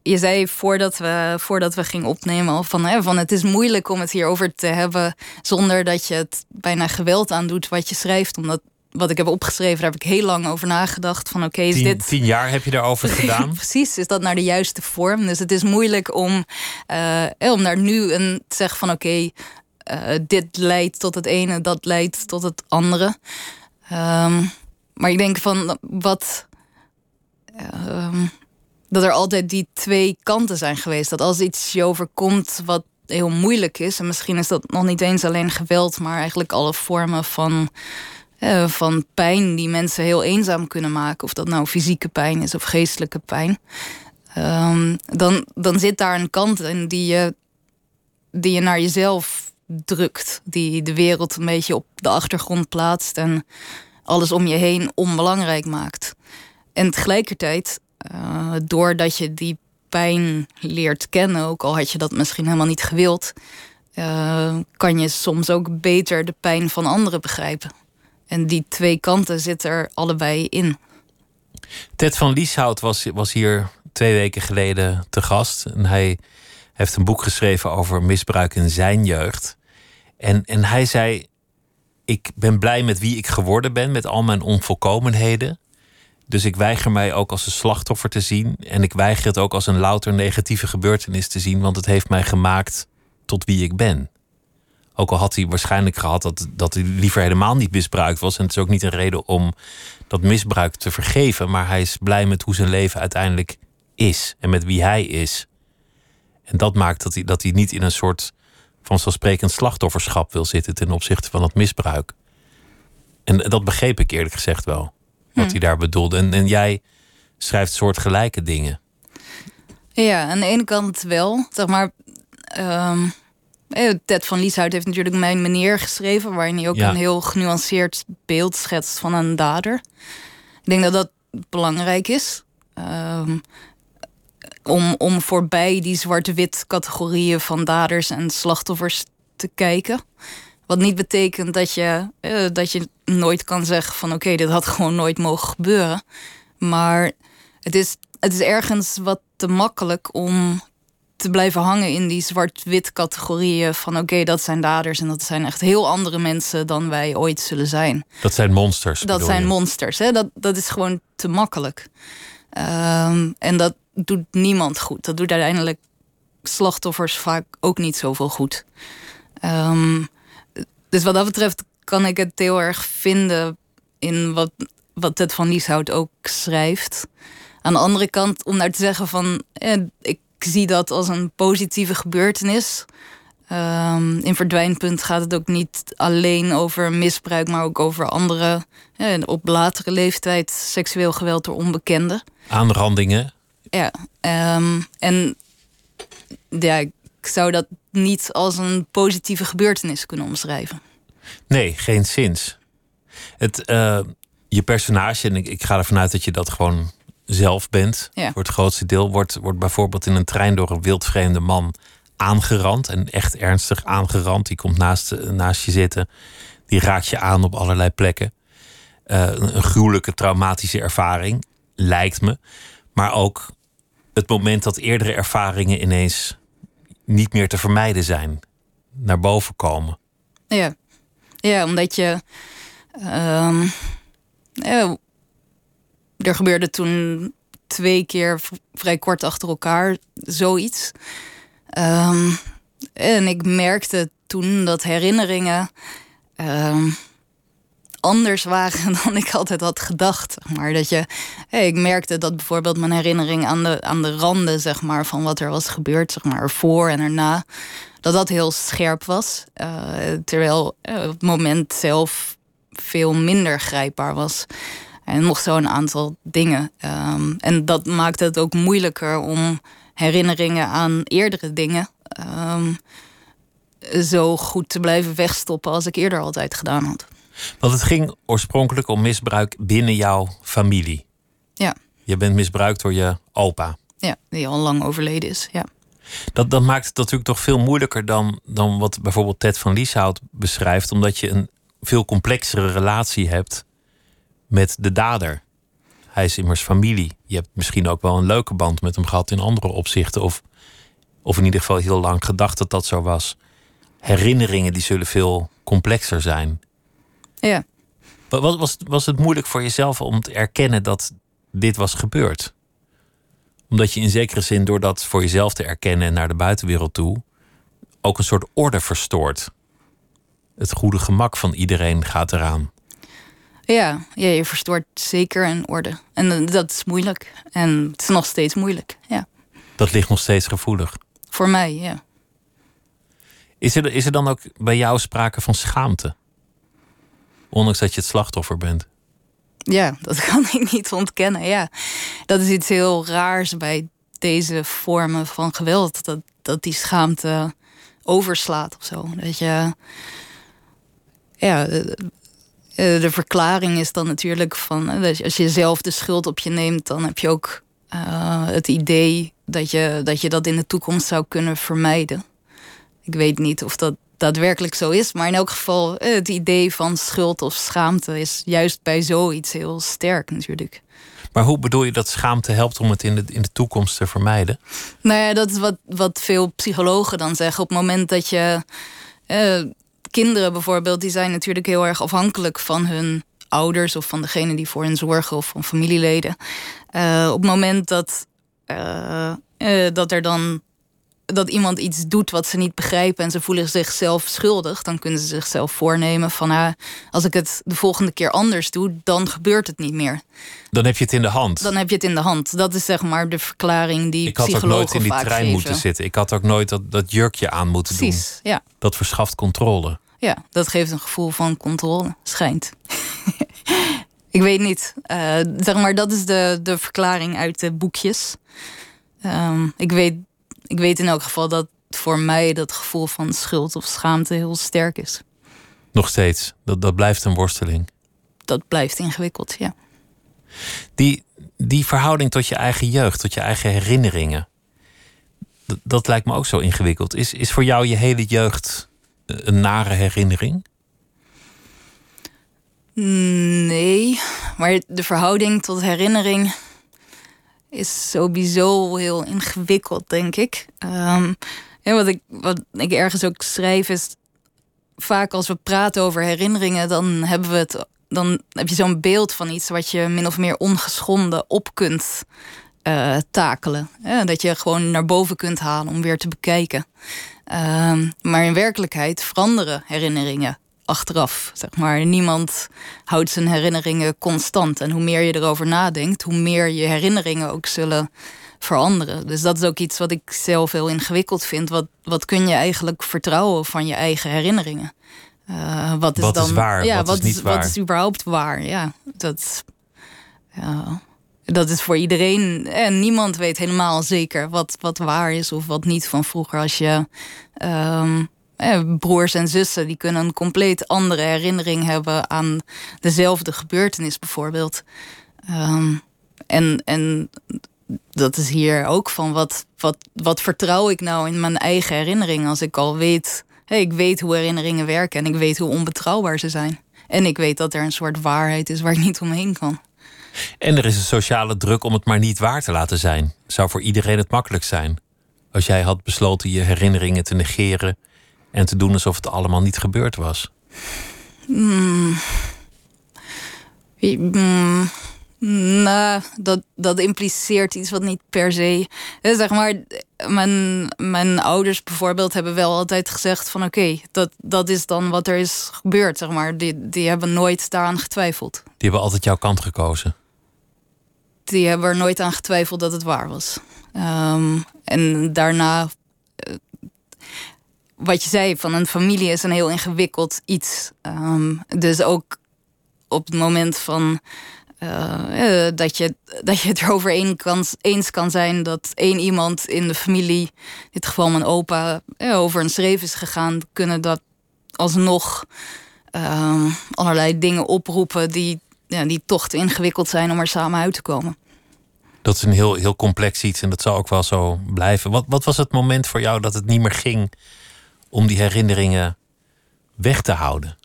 je zei voordat we, voordat we gingen opnemen al van, hè, van het is moeilijk om het hierover te hebben zonder dat je het bijna geweld aandoet wat je schrijft. Omdat wat ik heb opgeschreven, daar heb ik heel lang over nagedacht. Van oké, is tien, dit. Tien jaar heb je daarover gedaan. Precies, is dat naar de juiste vorm? Dus het is moeilijk om, uh, om daar nu een te zeggen van oké, okay, uh, eh, dit leidt tot het ene, dat leidt tot het andere. Um, maar ik denk van wat. Um, dat er altijd die twee kanten zijn geweest. Dat als iets je overkomt wat heel moeilijk is, en misschien is dat nog niet eens alleen geweld, maar eigenlijk alle vormen van, uh, van pijn die mensen heel eenzaam kunnen maken, of dat nou fysieke pijn is of geestelijke pijn, um, dan, dan zit daar een kant in die je, die je naar jezelf drukt, die de wereld een beetje op de achtergrond plaatst en alles om je heen onbelangrijk maakt. En tegelijkertijd uh, doordat je die pijn leert kennen, ook al had je dat misschien helemaal niet gewild, uh, kan je soms ook beter de pijn van anderen begrijpen. En die twee kanten zitten er allebei in. Ted van Lieshout was, was hier twee weken geleden te gast. En hij heeft een boek geschreven over misbruik in zijn jeugd. En, en hij zei: Ik ben blij met wie ik geworden ben, met al mijn onvolkomenheden. Dus ik weiger mij ook als een slachtoffer te zien. En ik weiger het ook als een louter negatieve gebeurtenis te zien, want het heeft mij gemaakt tot wie ik ben. Ook al had hij waarschijnlijk gehad dat, dat hij liever helemaal niet misbruikt was. En het is ook niet een reden om dat misbruik te vergeven. Maar hij is blij met hoe zijn leven uiteindelijk is. En met wie hij is. En dat maakt dat hij, dat hij niet in een soort vanzelfsprekend slachtofferschap wil zitten ten opzichte van het misbruik. En dat begreep ik eerlijk gezegd wel wat hm. hij daar bedoelde. En, en jij schrijft soortgelijke dingen. Ja, aan de ene kant wel. Zeg maar, um, Ted van Lieshout heeft natuurlijk Mijn Meneer geschreven... waarin hij ook een heel genuanceerd beeld schetst van een dader. Ik denk dat dat belangrijk is. Um, om, om voorbij die zwart-wit categorieën van daders en slachtoffers te kijken. Wat niet betekent dat je, uh, dat je nooit kan zeggen van oké, dit had gewoon nooit mogen gebeuren. Maar het is, het is ergens wat te makkelijk om te blijven hangen in die zwart-wit categorieën van oké, dat zijn daders en dat zijn echt heel andere mensen dan wij ooit zullen zijn. Dat zijn monsters. Dat zijn monsters. Hè? Dat, dat is gewoon te makkelijk. Um, en dat doet niemand goed. Dat doet uiteindelijk slachtoffers vaak ook niet zoveel goed. Um, dus wat dat betreft kan ik het heel erg vinden in wat, wat Ted van Lieshout ook schrijft. Aan de andere kant, om daar te zeggen van... Eh, ik zie dat als een positieve gebeurtenis. Um, in Verdwijnpunt gaat het ook niet alleen over misbruik... maar ook over andere, eh, op latere leeftijd... seksueel geweld door onbekenden. Aanrandingen. Ja, um, en ja, ik zou dat niet als een positieve gebeurtenis kunnen omschrijven. Nee, geen zins. Het, uh, je personage, en ik, ik ga ervan uit dat je dat gewoon zelf bent, voor het grootste deel, wordt, wordt bijvoorbeeld in een trein door een wildvreemde man aangerand. En echt ernstig aangerand. Die komt naast, naast je zitten. Die raakt je aan op allerlei plekken. Uh, een gruwelijke traumatische ervaring, lijkt me. Maar ook het moment dat eerdere ervaringen ineens niet meer te vermijden zijn, naar boven komen. Ja, ja omdat je. Ja, er gebeurde toen twee keer vrij kort achter elkaar zoiets. Um, en ik merkte toen dat herinneringen. Um, anders waren dan ik altijd had gedacht. Maar dat je, ik merkte dat bijvoorbeeld mijn herinnering aan de, aan de randen zeg maar, van wat er was gebeurd, zeg maar, ervoor en erna, dat dat heel scherp was. Uh, terwijl uh, het moment zelf veel minder grijpbaar was. En nog zo'n aantal dingen. Um, en dat maakte het ook moeilijker om herinneringen aan eerdere dingen. Um, zo goed te blijven wegstoppen als ik eerder altijd gedaan had. Want het ging oorspronkelijk om misbruik binnen jouw familie. Ja. Je bent misbruikt door je opa. Ja, die al lang overleden is. Ja. Dat, dat maakt het natuurlijk toch veel moeilijker dan, dan wat bijvoorbeeld Ted van Lieshout beschrijft, omdat je een veel complexere relatie hebt met de dader. Hij is immers familie. Je hebt misschien ook wel een leuke band met hem gehad in andere opzichten. Of, of in ieder geval heel lang gedacht dat dat zo was. Herinneringen die zullen veel complexer zijn. Ja. Was, was, was het moeilijk voor jezelf om te erkennen dat dit was gebeurd? Omdat je in zekere zin door dat voor jezelf te erkennen en naar de buitenwereld toe ook een soort orde verstoort. Het goede gemak van iedereen gaat eraan. Ja, ja, je verstoort zeker een orde. En eh, dat is moeilijk. En het is nog steeds moeilijk. Ja. Dat ligt nog steeds gevoelig. Voor mij, ja. Is er, is er dan ook bij jou sprake van schaamte? Ondanks dat je het slachtoffer bent. Ja, dat kan ik niet ontkennen. Ja, dat is iets heel raars bij deze vormen van geweld. Dat, dat die schaamte overslaat of zo. Dat je. Ja, de, verklaring is dan natuurlijk van. Als je zelf de schuld op je neemt, dan heb je ook uh, het idee dat je dat in de toekomst zou kunnen vermijden. Ik weet niet of dat daadwerkelijk zo is. Maar in elk geval, eh, het idee van schuld of schaamte is juist bij zoiets heel sterk natuurlijk. Maar hoe bedoel je dat schaamte helpt om het in de, in de toekomst te vermijden? Nou ja, dat is wat, wat veel psychologen dan zeggen. Op het moment dat je. Eh, kinderen bijvoorbeeld, die zijn natuurlijk heel erg afhankelijk van hun ouders of van degene die voor hen zorgen of van familieleden. Uh, op het moment dat, uh, dat er dan dat iemand iets doet wat ze niet begrijpen en ze voelen zichzelf schuldig, dan kunnen ze zichzelf voornemen van ah, als ik het de volgende keer anders doe, dan gebeurt het niet meer. Dan heb je het in de hand. Dan heb je het in de hand. Dat is zeg maar de verklaring die ik had ook nooit in die trein geven. moeten zitten. Ik had ook nooit dat, dat jurkje aan moeten Precies, doen. Ja. Dat verschaft controle. Ja, dat geeft een gevoel van controle, schijnt. ik weet niet. Uh, zeg maar, dat is de, de verklaring uit de boekjes. Um, ik weet ik weet in elk geval dat voor mij dat gevoel van schuld of schaamte heel sterk is. Nog steeds, dat, dat blijft een worsteling. Dat blijft ingewikkeld, ja. Die, die verhouding tot je eigen jeugd, tot je eigen herinneringen, dat, dat lijkt me ook zo ingewikkeld. Is, is voor jou je hele jeugd eh, een nare herinnering? Nee, maar de verhouding tot herinnering is sowieso heel ingewikkeld, denk ik. Um, wat, ik wat ik ergens ook schrijf is... vaak als we praten over herinneringen... dan hebben we het dan heb je zo'n beeld van iets wat je min of meer ongeschonden op kunt uh, takelen. dat je gewoon naar boven kunt halen om weer te bekijken. Uh, maar in werkelijkheid veranderen herinneringen achteraf. Zeg maar. Niemand houdt zijn herinneringen constant. En hoe meer je erover nadenkt, hoe meer je herinneringen ook zullen veranderen. Dus dat is ook iets wat ik zelf heel ingewikkeld vind. Wat, wat kun je eigenlijk vertrouwen van je eigen herinneringen? Uh, wat is wat dan. Is waar, ja, wat, wat, is niet waar? Wat is überhaupt waar? Ja, dat. Ja, dat is voor iedereen. En niemand weet helemaal zeker wat, wat waar is of wat niet van vroeger. Als je. Um, eh, broers en zussen die kunnen een compleet andere herinnering hebben aan dezelfde gebeurtenis, bijvoorbeeld. Um, en, en dat is hier ook van wat, wat, wat vertrouw ik nou in mijn eigen herinnering als ik al weet, ik weet hoe herinneringen werken en ik weet hoe onbetrouwbaar ze zijn. En ik weet dat er een soort waarheid is waar ik niet omheen kan. En er is een sociale druk om het maar niet waar te laten zijn. Zou voor iedereen het makkelijk zijn. Als jij had besloten je herinneringen te negeren en te doen alsof het allemaal niet gebeurd was? Mm. Mm. Nou, dat, dat impliceert iets wat niet per se. Zeg maar, mijn, mijn ouders bijvoorbeeld hebben wel altijd gezegd: van oké, dat, dat is dan wat er is gebeurd. Zeg maar. die, die hebben nooit daaraan getwijfeld. Die hebben altijd jouw kant gekozen. Die hebben er nooit aan getwijfeld dat het waar was. Um, en daarna wat je zei, van een familie is een heel ingewikkeld iets. Um, dus ook op het moment van uh, dat, je, dat je het erover eens kan zijn dat één iemand in de familie, in dit geval mijn opa, over een schreef is gegaan, kunnen dat alsnog uh, allerlei dingen oproepen die, ja, die toch te ingewikkeld zijn om er samen uit te komen. Dat is een heel, heel complex iets en dat zal ook wel zo blijven. Wat, wat was het moment voor jou dat het niet meer ging om die herinneringen weg te houden?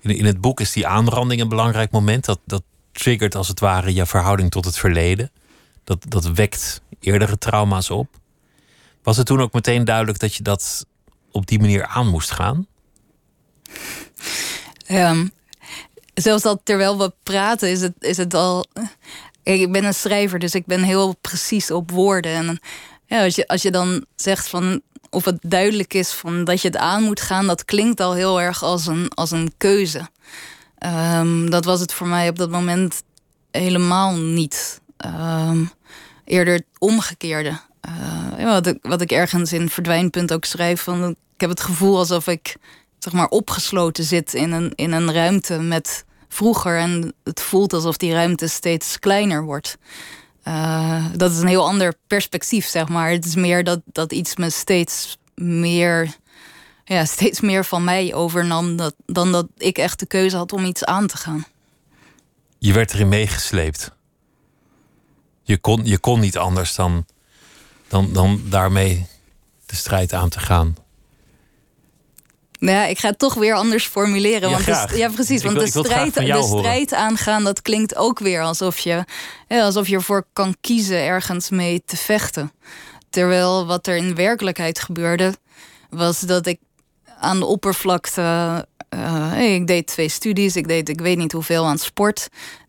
In, in het boek is die aanranding een belangrijk moment. Dat, dat triggert als het ware je verhouding tot het verleden. Dat, dat wekt eerdere trauma's op. Was het toen ook meteen duidelijk dat je dat op die manier aan moest gaan? Um, zelfs dat terwijl we praten, is het, is het al. Ik ben een schrijver, dus ik ben heel precies op woorden. En ja, als, je, als je dan zegt van of het duidelijk is van dat je het aan moet gaan, dat klinkt al heel erg als een, als een keuze. Um, dat was het voor mij op dat moment helemaal niet. Um, eerder omgekeerde. Uh, wat, ik, wat ik ergens in Verdwijnpunt ook schrijf. Van, ik heb het gevoel alsof ik zeg maar, opgesloten zit in een, in een ruimte met vroeger. En het voelt alsof die ruimte steeds kleiner wordt. Uh, dat is een heel ander perspectief, zeg maar. Het is meer dat, dat iets me steeds meer, ja, steeds meer van mij overnam... Dan dat ik echt de keuze had om iets aan te gaan. Je werd erin meegesleept. Je kon, je kon niet anders dan, dan, dan daarmee de strijd aan te gaan. Nou ja, ik ga het toch weer anders formuleren. Ja, want ja precies. want de, strijd, de strijd aangaan, dat klinkt ook weer alsof je, ja, alsof je ervoor kan kiezen ergens mee te vechten. Terwijl wat er in werkelijkheid gebeurde, was dat ik aan de oppervlakte. Uh, ik deed twee studies, ik deed ik weet niet hoeveel aan sport.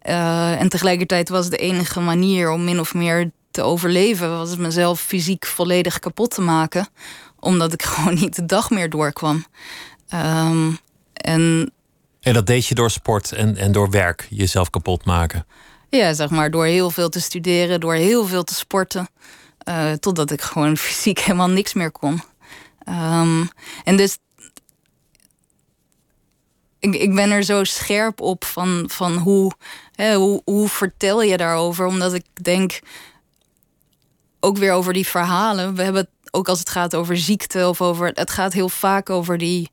Uh, en tegelijkertijd was de enige manier om min of meer te overleven, was mezelf fysiek volledig kapot te maken omdat ik gewoon niet de dag meer doorkwam. Um, en, en dat deed je door sport en, en door werk, jezelf kapot maken? Ja, zeg maar, door heel veel te studeren, door heel veel te sporten. Uh, totdat ik gewoon fysiek helemaal niks meer kon. Um, en dus. Ik, ik ben er zo scherp op van, van hoe, hè, hoe, hoe vertel je daarover? Omdat ik denk. Ook weer over die verhalen. We hebben ook als het gaat over ziekte of over. Het gaat heel vaak over die,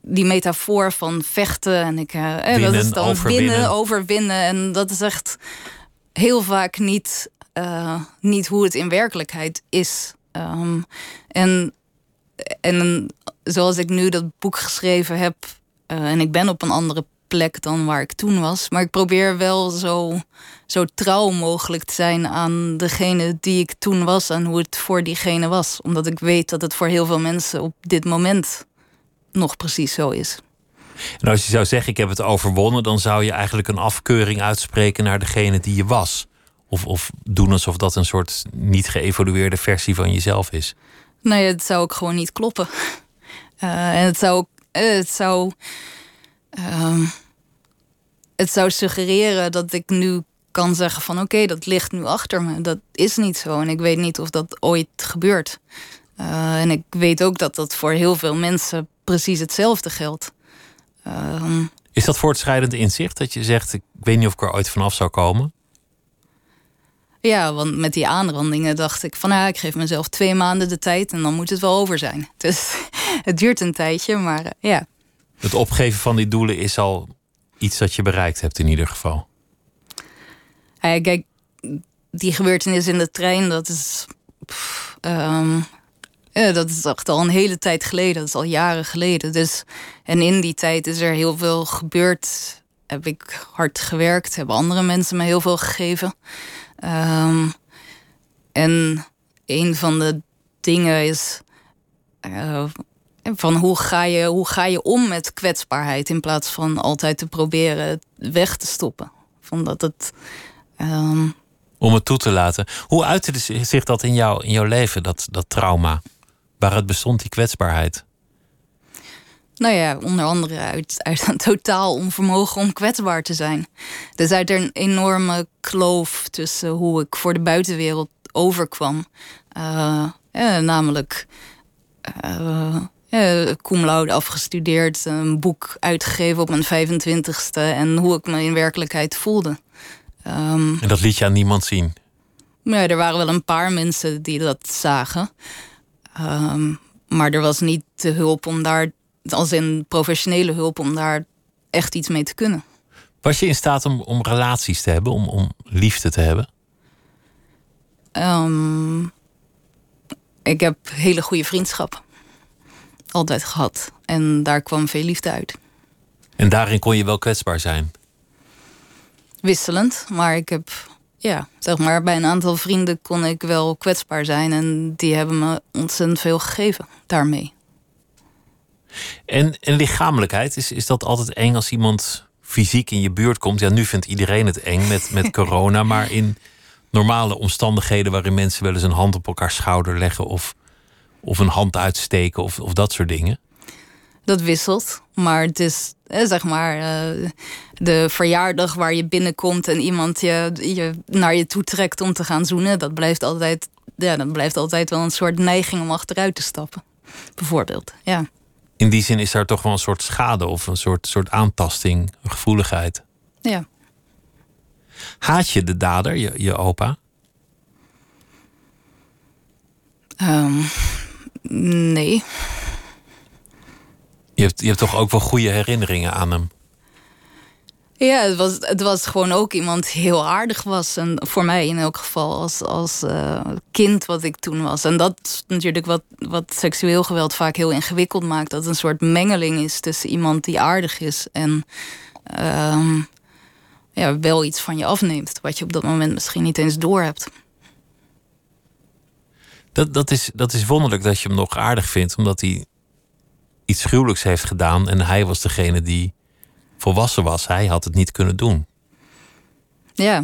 die metafoor van vechten. En ik, uh, winnen, dat is dan overwinnen. winnen, overwinnen. En dat is echt heel vaak niet, uh, niet hoe het in werkelijkheid is. Um, en, en zoals ik nu dat boek geschreven heb. Uh, en ik ben op een andere plek dan waar ik toen was. Maar ik probeer wel zo, zo trouw mogelijk te zijn aan degene die ik toen was en hoe het voor diegene was. Omdat ik weet dat het voor heel veel mensen op dit moment nog precies zo is. En als je zou zeggen, ik heb het overwonnen, dan zou je eigenlijk een afkeuring uitspreken naar degene die je was. Of, of doen alsof dat een soort niet geëvolueerde versie van jezelf is. Nee, het zou ook gewoon niet kloppen. Uh, en het zou, het zou Ehm, het zou suggereren dat ik nu kan zeggen van oké, dat ligt nu achter me. Dat is niet zo en ik weet niet of dat ooit gebeurt. Uh, en ik weet ook dat dat voor heel veel mensen precies hetzelfde geldt. Uh, is dat voortschrijdend inzicht dat je zegt ik weet niet of ik er ooit vanaf zou komen? Ja, want met die aanrandingen dacht ik van ja, ik geef mezelf twee maanden de tijd en dan moet het wel over zijn. Dus het duurt een tijdje, maar uh, ja. Het opgeven van die doelen is al iets dat je bereikt hebt in ieder geval. Ja, kijk, die gebeurtenis in de trein, dat is. Ehm, ja, dat is echt al een hele tijd geleden. Dat is al jaren geleden. Dus, en in die tijd is er heel veel gebeurd. Heb ik hard gewerkt. Hebben andere mensen me heel veel gegeven. Um, en een van de dingen is. Uh, van hoe ga, je, hoe ga je om met kwetsbaarheid in plaats van altijd te proberen weg te stoppen. Van dat het, um... Om het toe te laten. Hoe uitte zich dat in, jou, in jouw leven, dat, dat trauma? Waaruit bestond die kwetsbaarheid? Nou ja, onder andere uit, uit een totaal onvermogen om kwetsbaar te zijn. Dus uit een enorme kloof tussen hoe ik voor de buitenwereld overkwam. Uh, ja, namelijk uh, uh, cum laude afgestudeerd, een boek uitgegeven op mijn 25ste en hoe ik me in werkelijkheid voelde. Um, en dat liet je aan niemand zien? Ja, er waren wel een paar mensen die dat zagen. Um, maar er was niet de hulp om daar, als in professionele hulp, om daar echt iets mee te kunnen. Was je in staat om, om relaties te hebben, om, om liefde te hebben? Um, ik heb hele goede vriendschappen altijd gehad. En daar kwam veel liefde uit. En daarin kon je wel kwetsbaar zijn? Wisselend, maar ik heb, ja, zeg maar, bij een aantal vrienden kon ik wel kwetsbaar zijn. En die hebben me ontzettend veel gegeven daarmee. En, en lichamelijkheid, is, is dat altijd eng als iemand fysiek in je buurt komt? Ja, nu vindt iedereen het eng met, met corona, maar in normale omstandigheden waarin mensen wel eens een hand op elkaar schouder leggen of, of een hand uitsteken of, of dat soort dingen? Dat wisselt, maar het is zeg maar uh, de verjaardag waar je binnenkomt en iemand je, je naar je toe trekt om te gaan zoenen. Dat blijft altijd, ja, dat blijft altijd wel een soort neiging om achteruit te stappen, bijvoorbeeld. Ja. In die zin is daar toch wel een soort schade of een soort, soort aantasting, een gevoeligheid. Ja. Haat je de dader, je, je opa? Um, nee. Je hebt, je hebt toch ook wel goede herinneringen aan hem? Ja, het was, het was gewoon ook iemand die heel aardig was. En voor mij in elk geval als, als uh, kind wat ik toen was. En dat is natuurlijk wat, wat seksueel geweld vaak heel ingewikkeld maakt. Dat het een soort mengeling is tussen iemand die aardig is en uh, ja, wel iets van je afneemt. Wat je op dat moment misschien niet eens door hebt. Dat, dat, is, dat is wonderlijk dat je hem nog aardig vindt, omdat hij iets gruwelijks heeft gedaan. En hij was degene die volwassen was. Hij had het niet kunnen doen. Ja.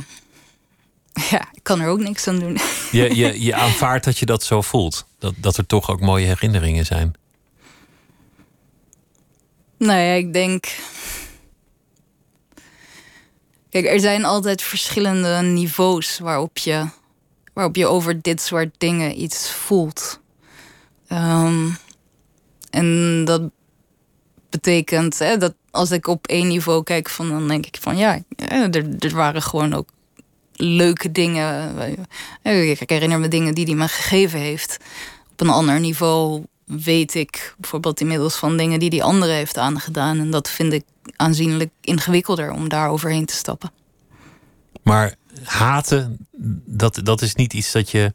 Ja, ik kan er ook niks aan doen. Je, je, je aanvaardt dat je dat zo voelt. Dat, dat er toch ook mooie herinneringen zijn. Nou ja, ik denk Kijk, er zijn altijd verschillende niveaus waarop je, waarop je over dit soort dingen iets voelt. Ehm, en dat betekent hè, dat als ik op één niveau kijk, van, dan denk ik van ja, er, er waren gewoon ook leuke dingen. Ik herinner me dingen die hij me gegeven heeft. Op een ander niveau weet ik bijvoorbeeld inmiddels van dingen die die andere heeft aangedaan. En dat vind ik aanzienlijk ingewikkelder om daar overheen te stappen. Maar haten, dat, dat is niet iets dat je.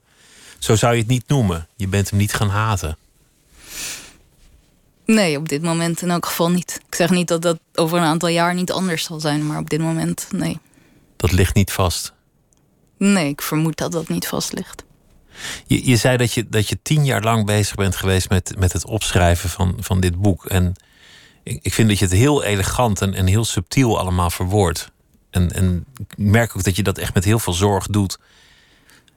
Zo zou je het niet noemen. Je bent hem niet gaan haten. Nee, op dit moment in elk geval niet. Ik zeg niet dat dat over een aantal jaar niet anders zal zijn, maar op dit moment nee. Dat ligt niet vast. Nee, ik vermoed dat dat niet vast ligt. Je, je zei dat je, dat je tien jaar lang bezig bent geweest met, met het opschrijven van, van dit boek. En ik, ik vind dat je het heel elegant en, en heel subtiel allemaal verwoordt. En, en ik merk ook dat je dat echt met heel veel zorg doet.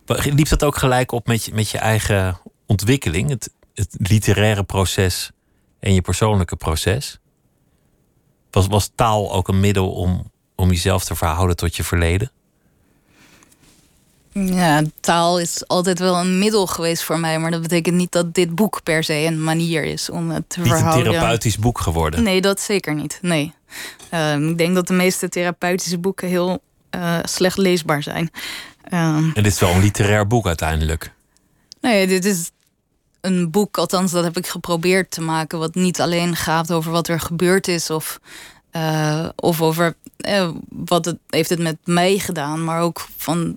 Liep dat ook gelijk op met je, met je eigen ontwikkeling? Het, het literaire proces en je persoonlijke proces? Was, was taal ook een middel om, om jezelf te verhouden tot je verleden? Ja, taal is altijd wel een middel geweest voor mij. Maar dat betekent niet dat dit boek per se een manier is om het te niet verhouden. Niet een therapeutisch boek geworden? Nee, dat zeker niet. Nee. Ehm, ik denk dat de meeste therapeutische boeken heel uh, slecht leesbaar zijn. Um, en dit is wel een literair boek uiteindelijk? Nee, dit is een boek, althans dat heb ik geprobeerd te maken... wat niet alleen gaat over wat er gebeurd is... of, uh, of over uh, wat het, heeft het met mij gedaan... maar ook van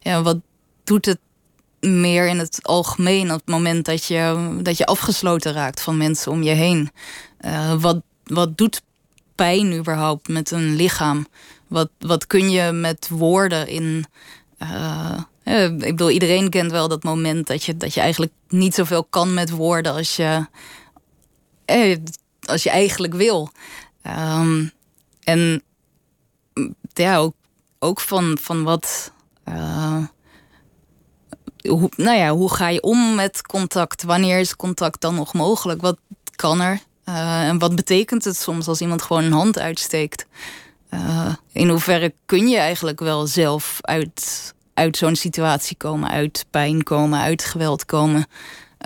ja, wat doet het meer in het algemeen... op het moment dat je, dat je afgesloten raakt van mensen om je heen. Uh, wat, wat doet pijn überhaupt met een lichaam? Wat, wat kun je met woorden in. Uh, ik bedoel, iedereen kent wel dat moment dat je, dat je eigenlijk niet zoveel kan met woorden als je, eh, als je eigenlijk wil. Um, en ja, ook, ook van, van wat. Uh, nou ja, hoe ga je om met contact? Wanneer is contact dan nog mogelijk? Wat kan er? Uh, en wat betekent het soms als iemand gewoon een hand uitsteekt? Uh, in hoeverre kun je eigenlijk wel zelf uit, uit zo'n situatie komen, uit pijn komen, uit geweld komen?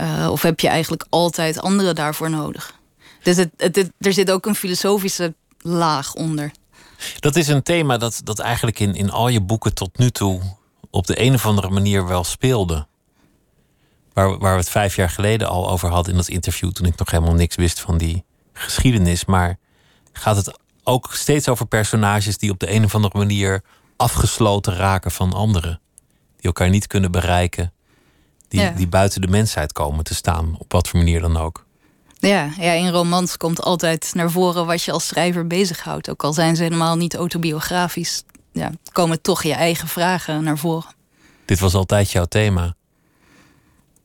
Uh, of heb je eigenlijk altijd anderen daarvoor nodig? Dus het, er zit ook een filosofische laag onder. Dat is een thema dat, dat eigenlijk in, in al je boeken tot nu toe op de een of andere manier wel speelde. Waar, waar we het vijf jaar geleden al over hadden in dat interview, toen ik nog helemaal niks wist van die geschiedenis. Maar gaat het ook steeds over personages die op de een of andere manier afgesloten raken van anderen. Die elkaar niet kunnen bereiken. Die, die buiten de mensheid komen te staan, op wat voor manier dan ook. Ja, ja, in romans komt altijd naar voren wat je als schrijver bezighoudt. Ook al zijn ze helemaal niet autobiografisch. Ja, komen toch je eigen vragen naar voren. Dit was altijd jouw thema.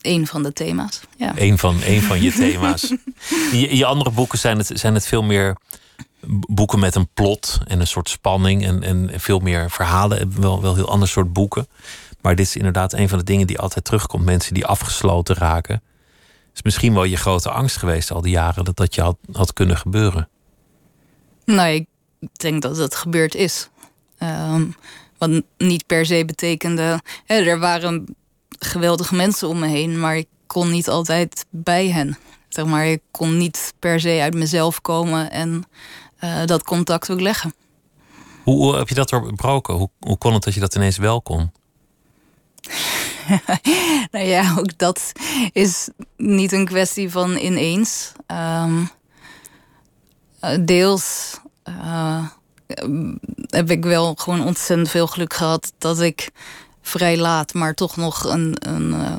Eén van de thema's. Ja. Eén van, één van je thema's. In je, andere boeken zijn het, zijn het veel meer boeken met een plot en een soort spanning en, en veel meer verhalen. Wel, wel heel ander soort boeken. Maar dit is inderdaad een van de dingen die altijd terugkomt. Mensen die afgesloten raken. is misschien wel je grote angst geweest al die jaren dat dat je had, had kunnen gebeuren. Nou, ik denk dat het gebeurd is. Um, wat niet per se betekende. Hè, er waren geweldige mensen om me heen, maar ik kon niet altijd bij hen. Zeg maar, ik kon niet per se uit mezelf komen en uh, dat contact ook leggen. Hoe, hoe, heb je dat doorbroken? Hoe, hoe kon het dat je dat ineens wel kon? nou ja, ook dat is niet een kwestie van ineens. Um, deels uh, heb ik wel gewoon ontzettend veel geluk gehad dat ik vrij laat, maar toch nog een, een uh,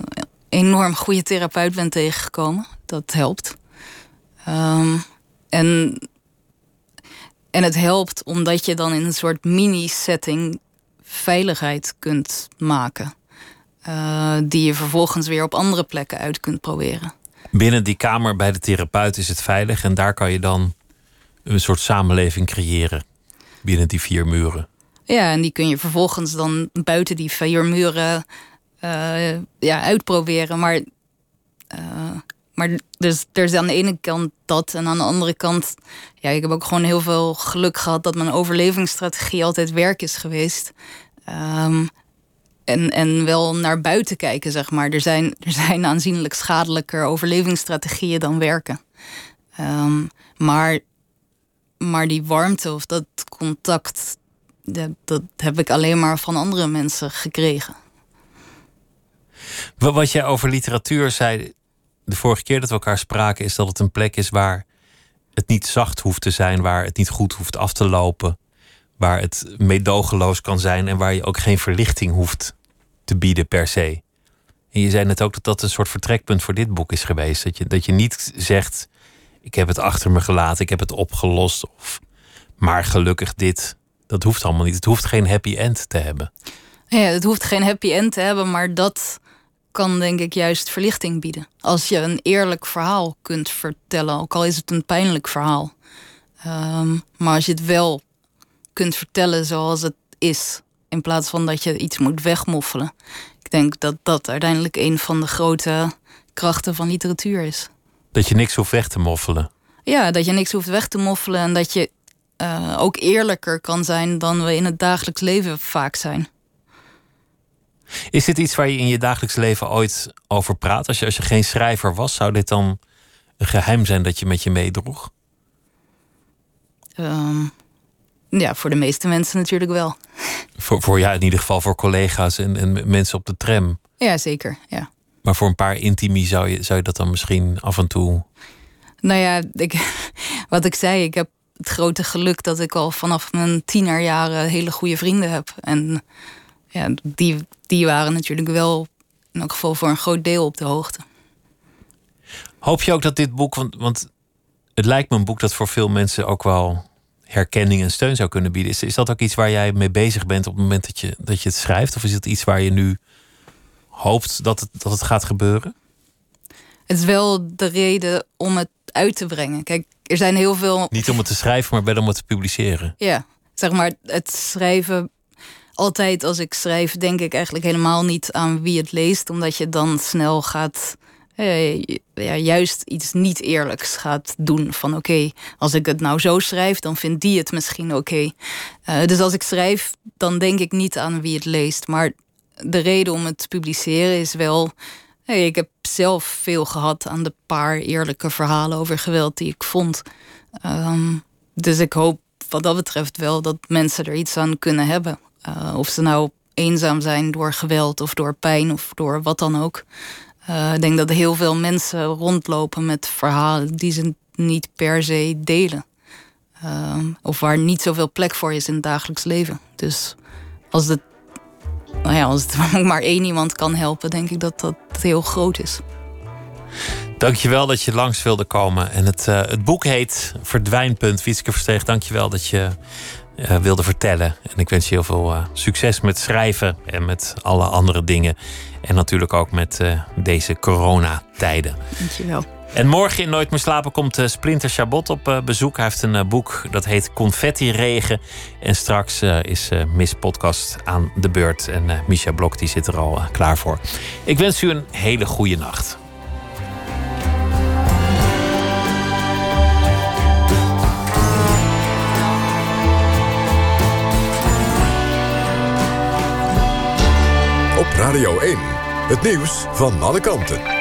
enorm goede therapeut ben tegengekomen. Dat helpt. Um, en, en het helpt omdat je dan in een soort mini-setting veiligheid kunt maken. Uh, die je vervolgens weer op andere plekken uit kunt proberen. Binnen die kamer bij de therapeut is het veilig en daar kan je dan een soort samenleving creëren binnen die vier muren. Ja, en die kun je vervolgens dan buiten die vier muren uh, ja, uitproberen. Maar, uh, maar dus er is aan de ene kant dat. En aan de andere kant, ja, ik heb ook gewoon heel veel geluk gehad dat mijn overlevingsstrategie altijd werk is geweest. Um, en, en wel naar buiten kijken, zeg maar. Er zijn, er zijn aanzienlijk schadelijker overlevingsstrategieën dan werken. Um, maar, maar die warmte of dat contact, dat, dat heb ik alleen maar van andere mensen gekregen. Wat jij over literatuur zei de vorige keer dat we elkaar spraken, is dat het een plek is waar het niet zacht hoeft te zijn, waar het niet goed hoeft af te lopen, waar het meedogenloos kan zijn en waar je ook geen verlichting hoeft te bieden per se. En je zei net ook dat dat een soort vertrekpunt voor dit boek is geweest. Dat je, dat je niet zegt, ik heb het achter me gelaten, ik heb het opgelost. Of maar gelukkig dit. Dat hoeft allemaal niet. Het hoeft geen happy end te hebben. Ja, het hoeft geen happy end te hebben, maar dat kan denk ik juist verlichting bieden. Als je een eerlijk verhaal kunt vertellen, ook al is het een pijnlijk verhaal. Ehm, maar als je het wel kunt vertellen zoals het is, in plaats van dat je iets moet wegmoffelen. Ik denk dat dat uiteindelijk een van de grote krachten van literatuur is. Dat je niks hoeft weg te moffelen. Ja, dat je niks hoeft weg te moffelen en dat je uh, ook eerlijker kan zijn dan we in het dagelijks leven vaak zijn. Is dit iets waar je in je dagelijks leven ooit over praat? Als je, als je geen schrijver was, zou dit dan een geheim zijn dat je met je meedroeg? Um, ja, voor de meeste mensen natuurlijk wel. Voor, voor ja, in ieder geval voor collega's en, en mensen op de tram. Ja, zeker. Ja. Maar voor een paar intimi zou je, zou je dat dan misschien af en toe. Nou ja, ik, wat ik zei, ik heb het grote geluk dat ik al vanaf mijn tienerjaren hele goede vrienden heb. En ja, die, die waren natuurlijk wel in elk geval voor een groot deel op de hoogte. Hoop je ook dat dit boek, want, want het lijkt me een boek dat voor veel mensen ook wel herkenning en steun zou kunnen bieden. Is, is dat ook iets waar jij mee bezig bent op het moment dat je, dat je het schrijft? Of is het iets waar je nu hoopt dat het, dat het gaat gebeuren? Het is wel de reden om het uit te brengen. Kijk, er zijn heel veel. Niet om het te schrijven, maar wel om het te publiceren. Ja, zeg maar, het schrijven. Altijd als ik schrijf, denk ik eigenlijk helemaal niet aan wie het leest, omdat je dan snel gaat uh, ja, juist iets niet eerlijks gaat doen. Van oké, als ik het nou zo schrijf, dan vindt die het misschien oké. Eh, dus als ik schrijf, dan denk ik niet aan wie het leest. Maar de reden om het te publiceren is wel Ik heb zelf veel gehad aan de paar eerlijke verhalen over geweld die ik vond. Ehm, dus ik hoop wat dat betreft wel dat mensen er iets aan kunnen hebben. Uh, of ze nou eenzaam zijn door geweld of door pijn of door wat dan ook. Uh, ik denk dat heel veel mensen rondlopen met verhalen die ze niet per se delen. Uh, of waar niet zoveel plek voor is in het dagelijks leven. Dus als het, nou ja, als het maar één iemand kan helpen, denk ik dat dat heel groot is. Dankjewel dat je langs wilde komen. En het, uh, het boek heet Verdwijnpunt. Wieske Versteeg, dankjewel dat je uh, wilde vertellen. En ik wens je heel veel uh, succes met schrijven en met alle andere dingen. En natuurlijk ook met deze coronatijden. Dankjewel. En morgen in Nooit meer slapen komt Splinter Chabot op bezoek. Hij heeft een boek dat heet Confetti Regen. En straks is Miss Podcast aan de beurt. En Misha Blok die zit er al klaar voor. Ik wens u een hele goede nacht. Op Radio 1, het nieuws van alle kanten.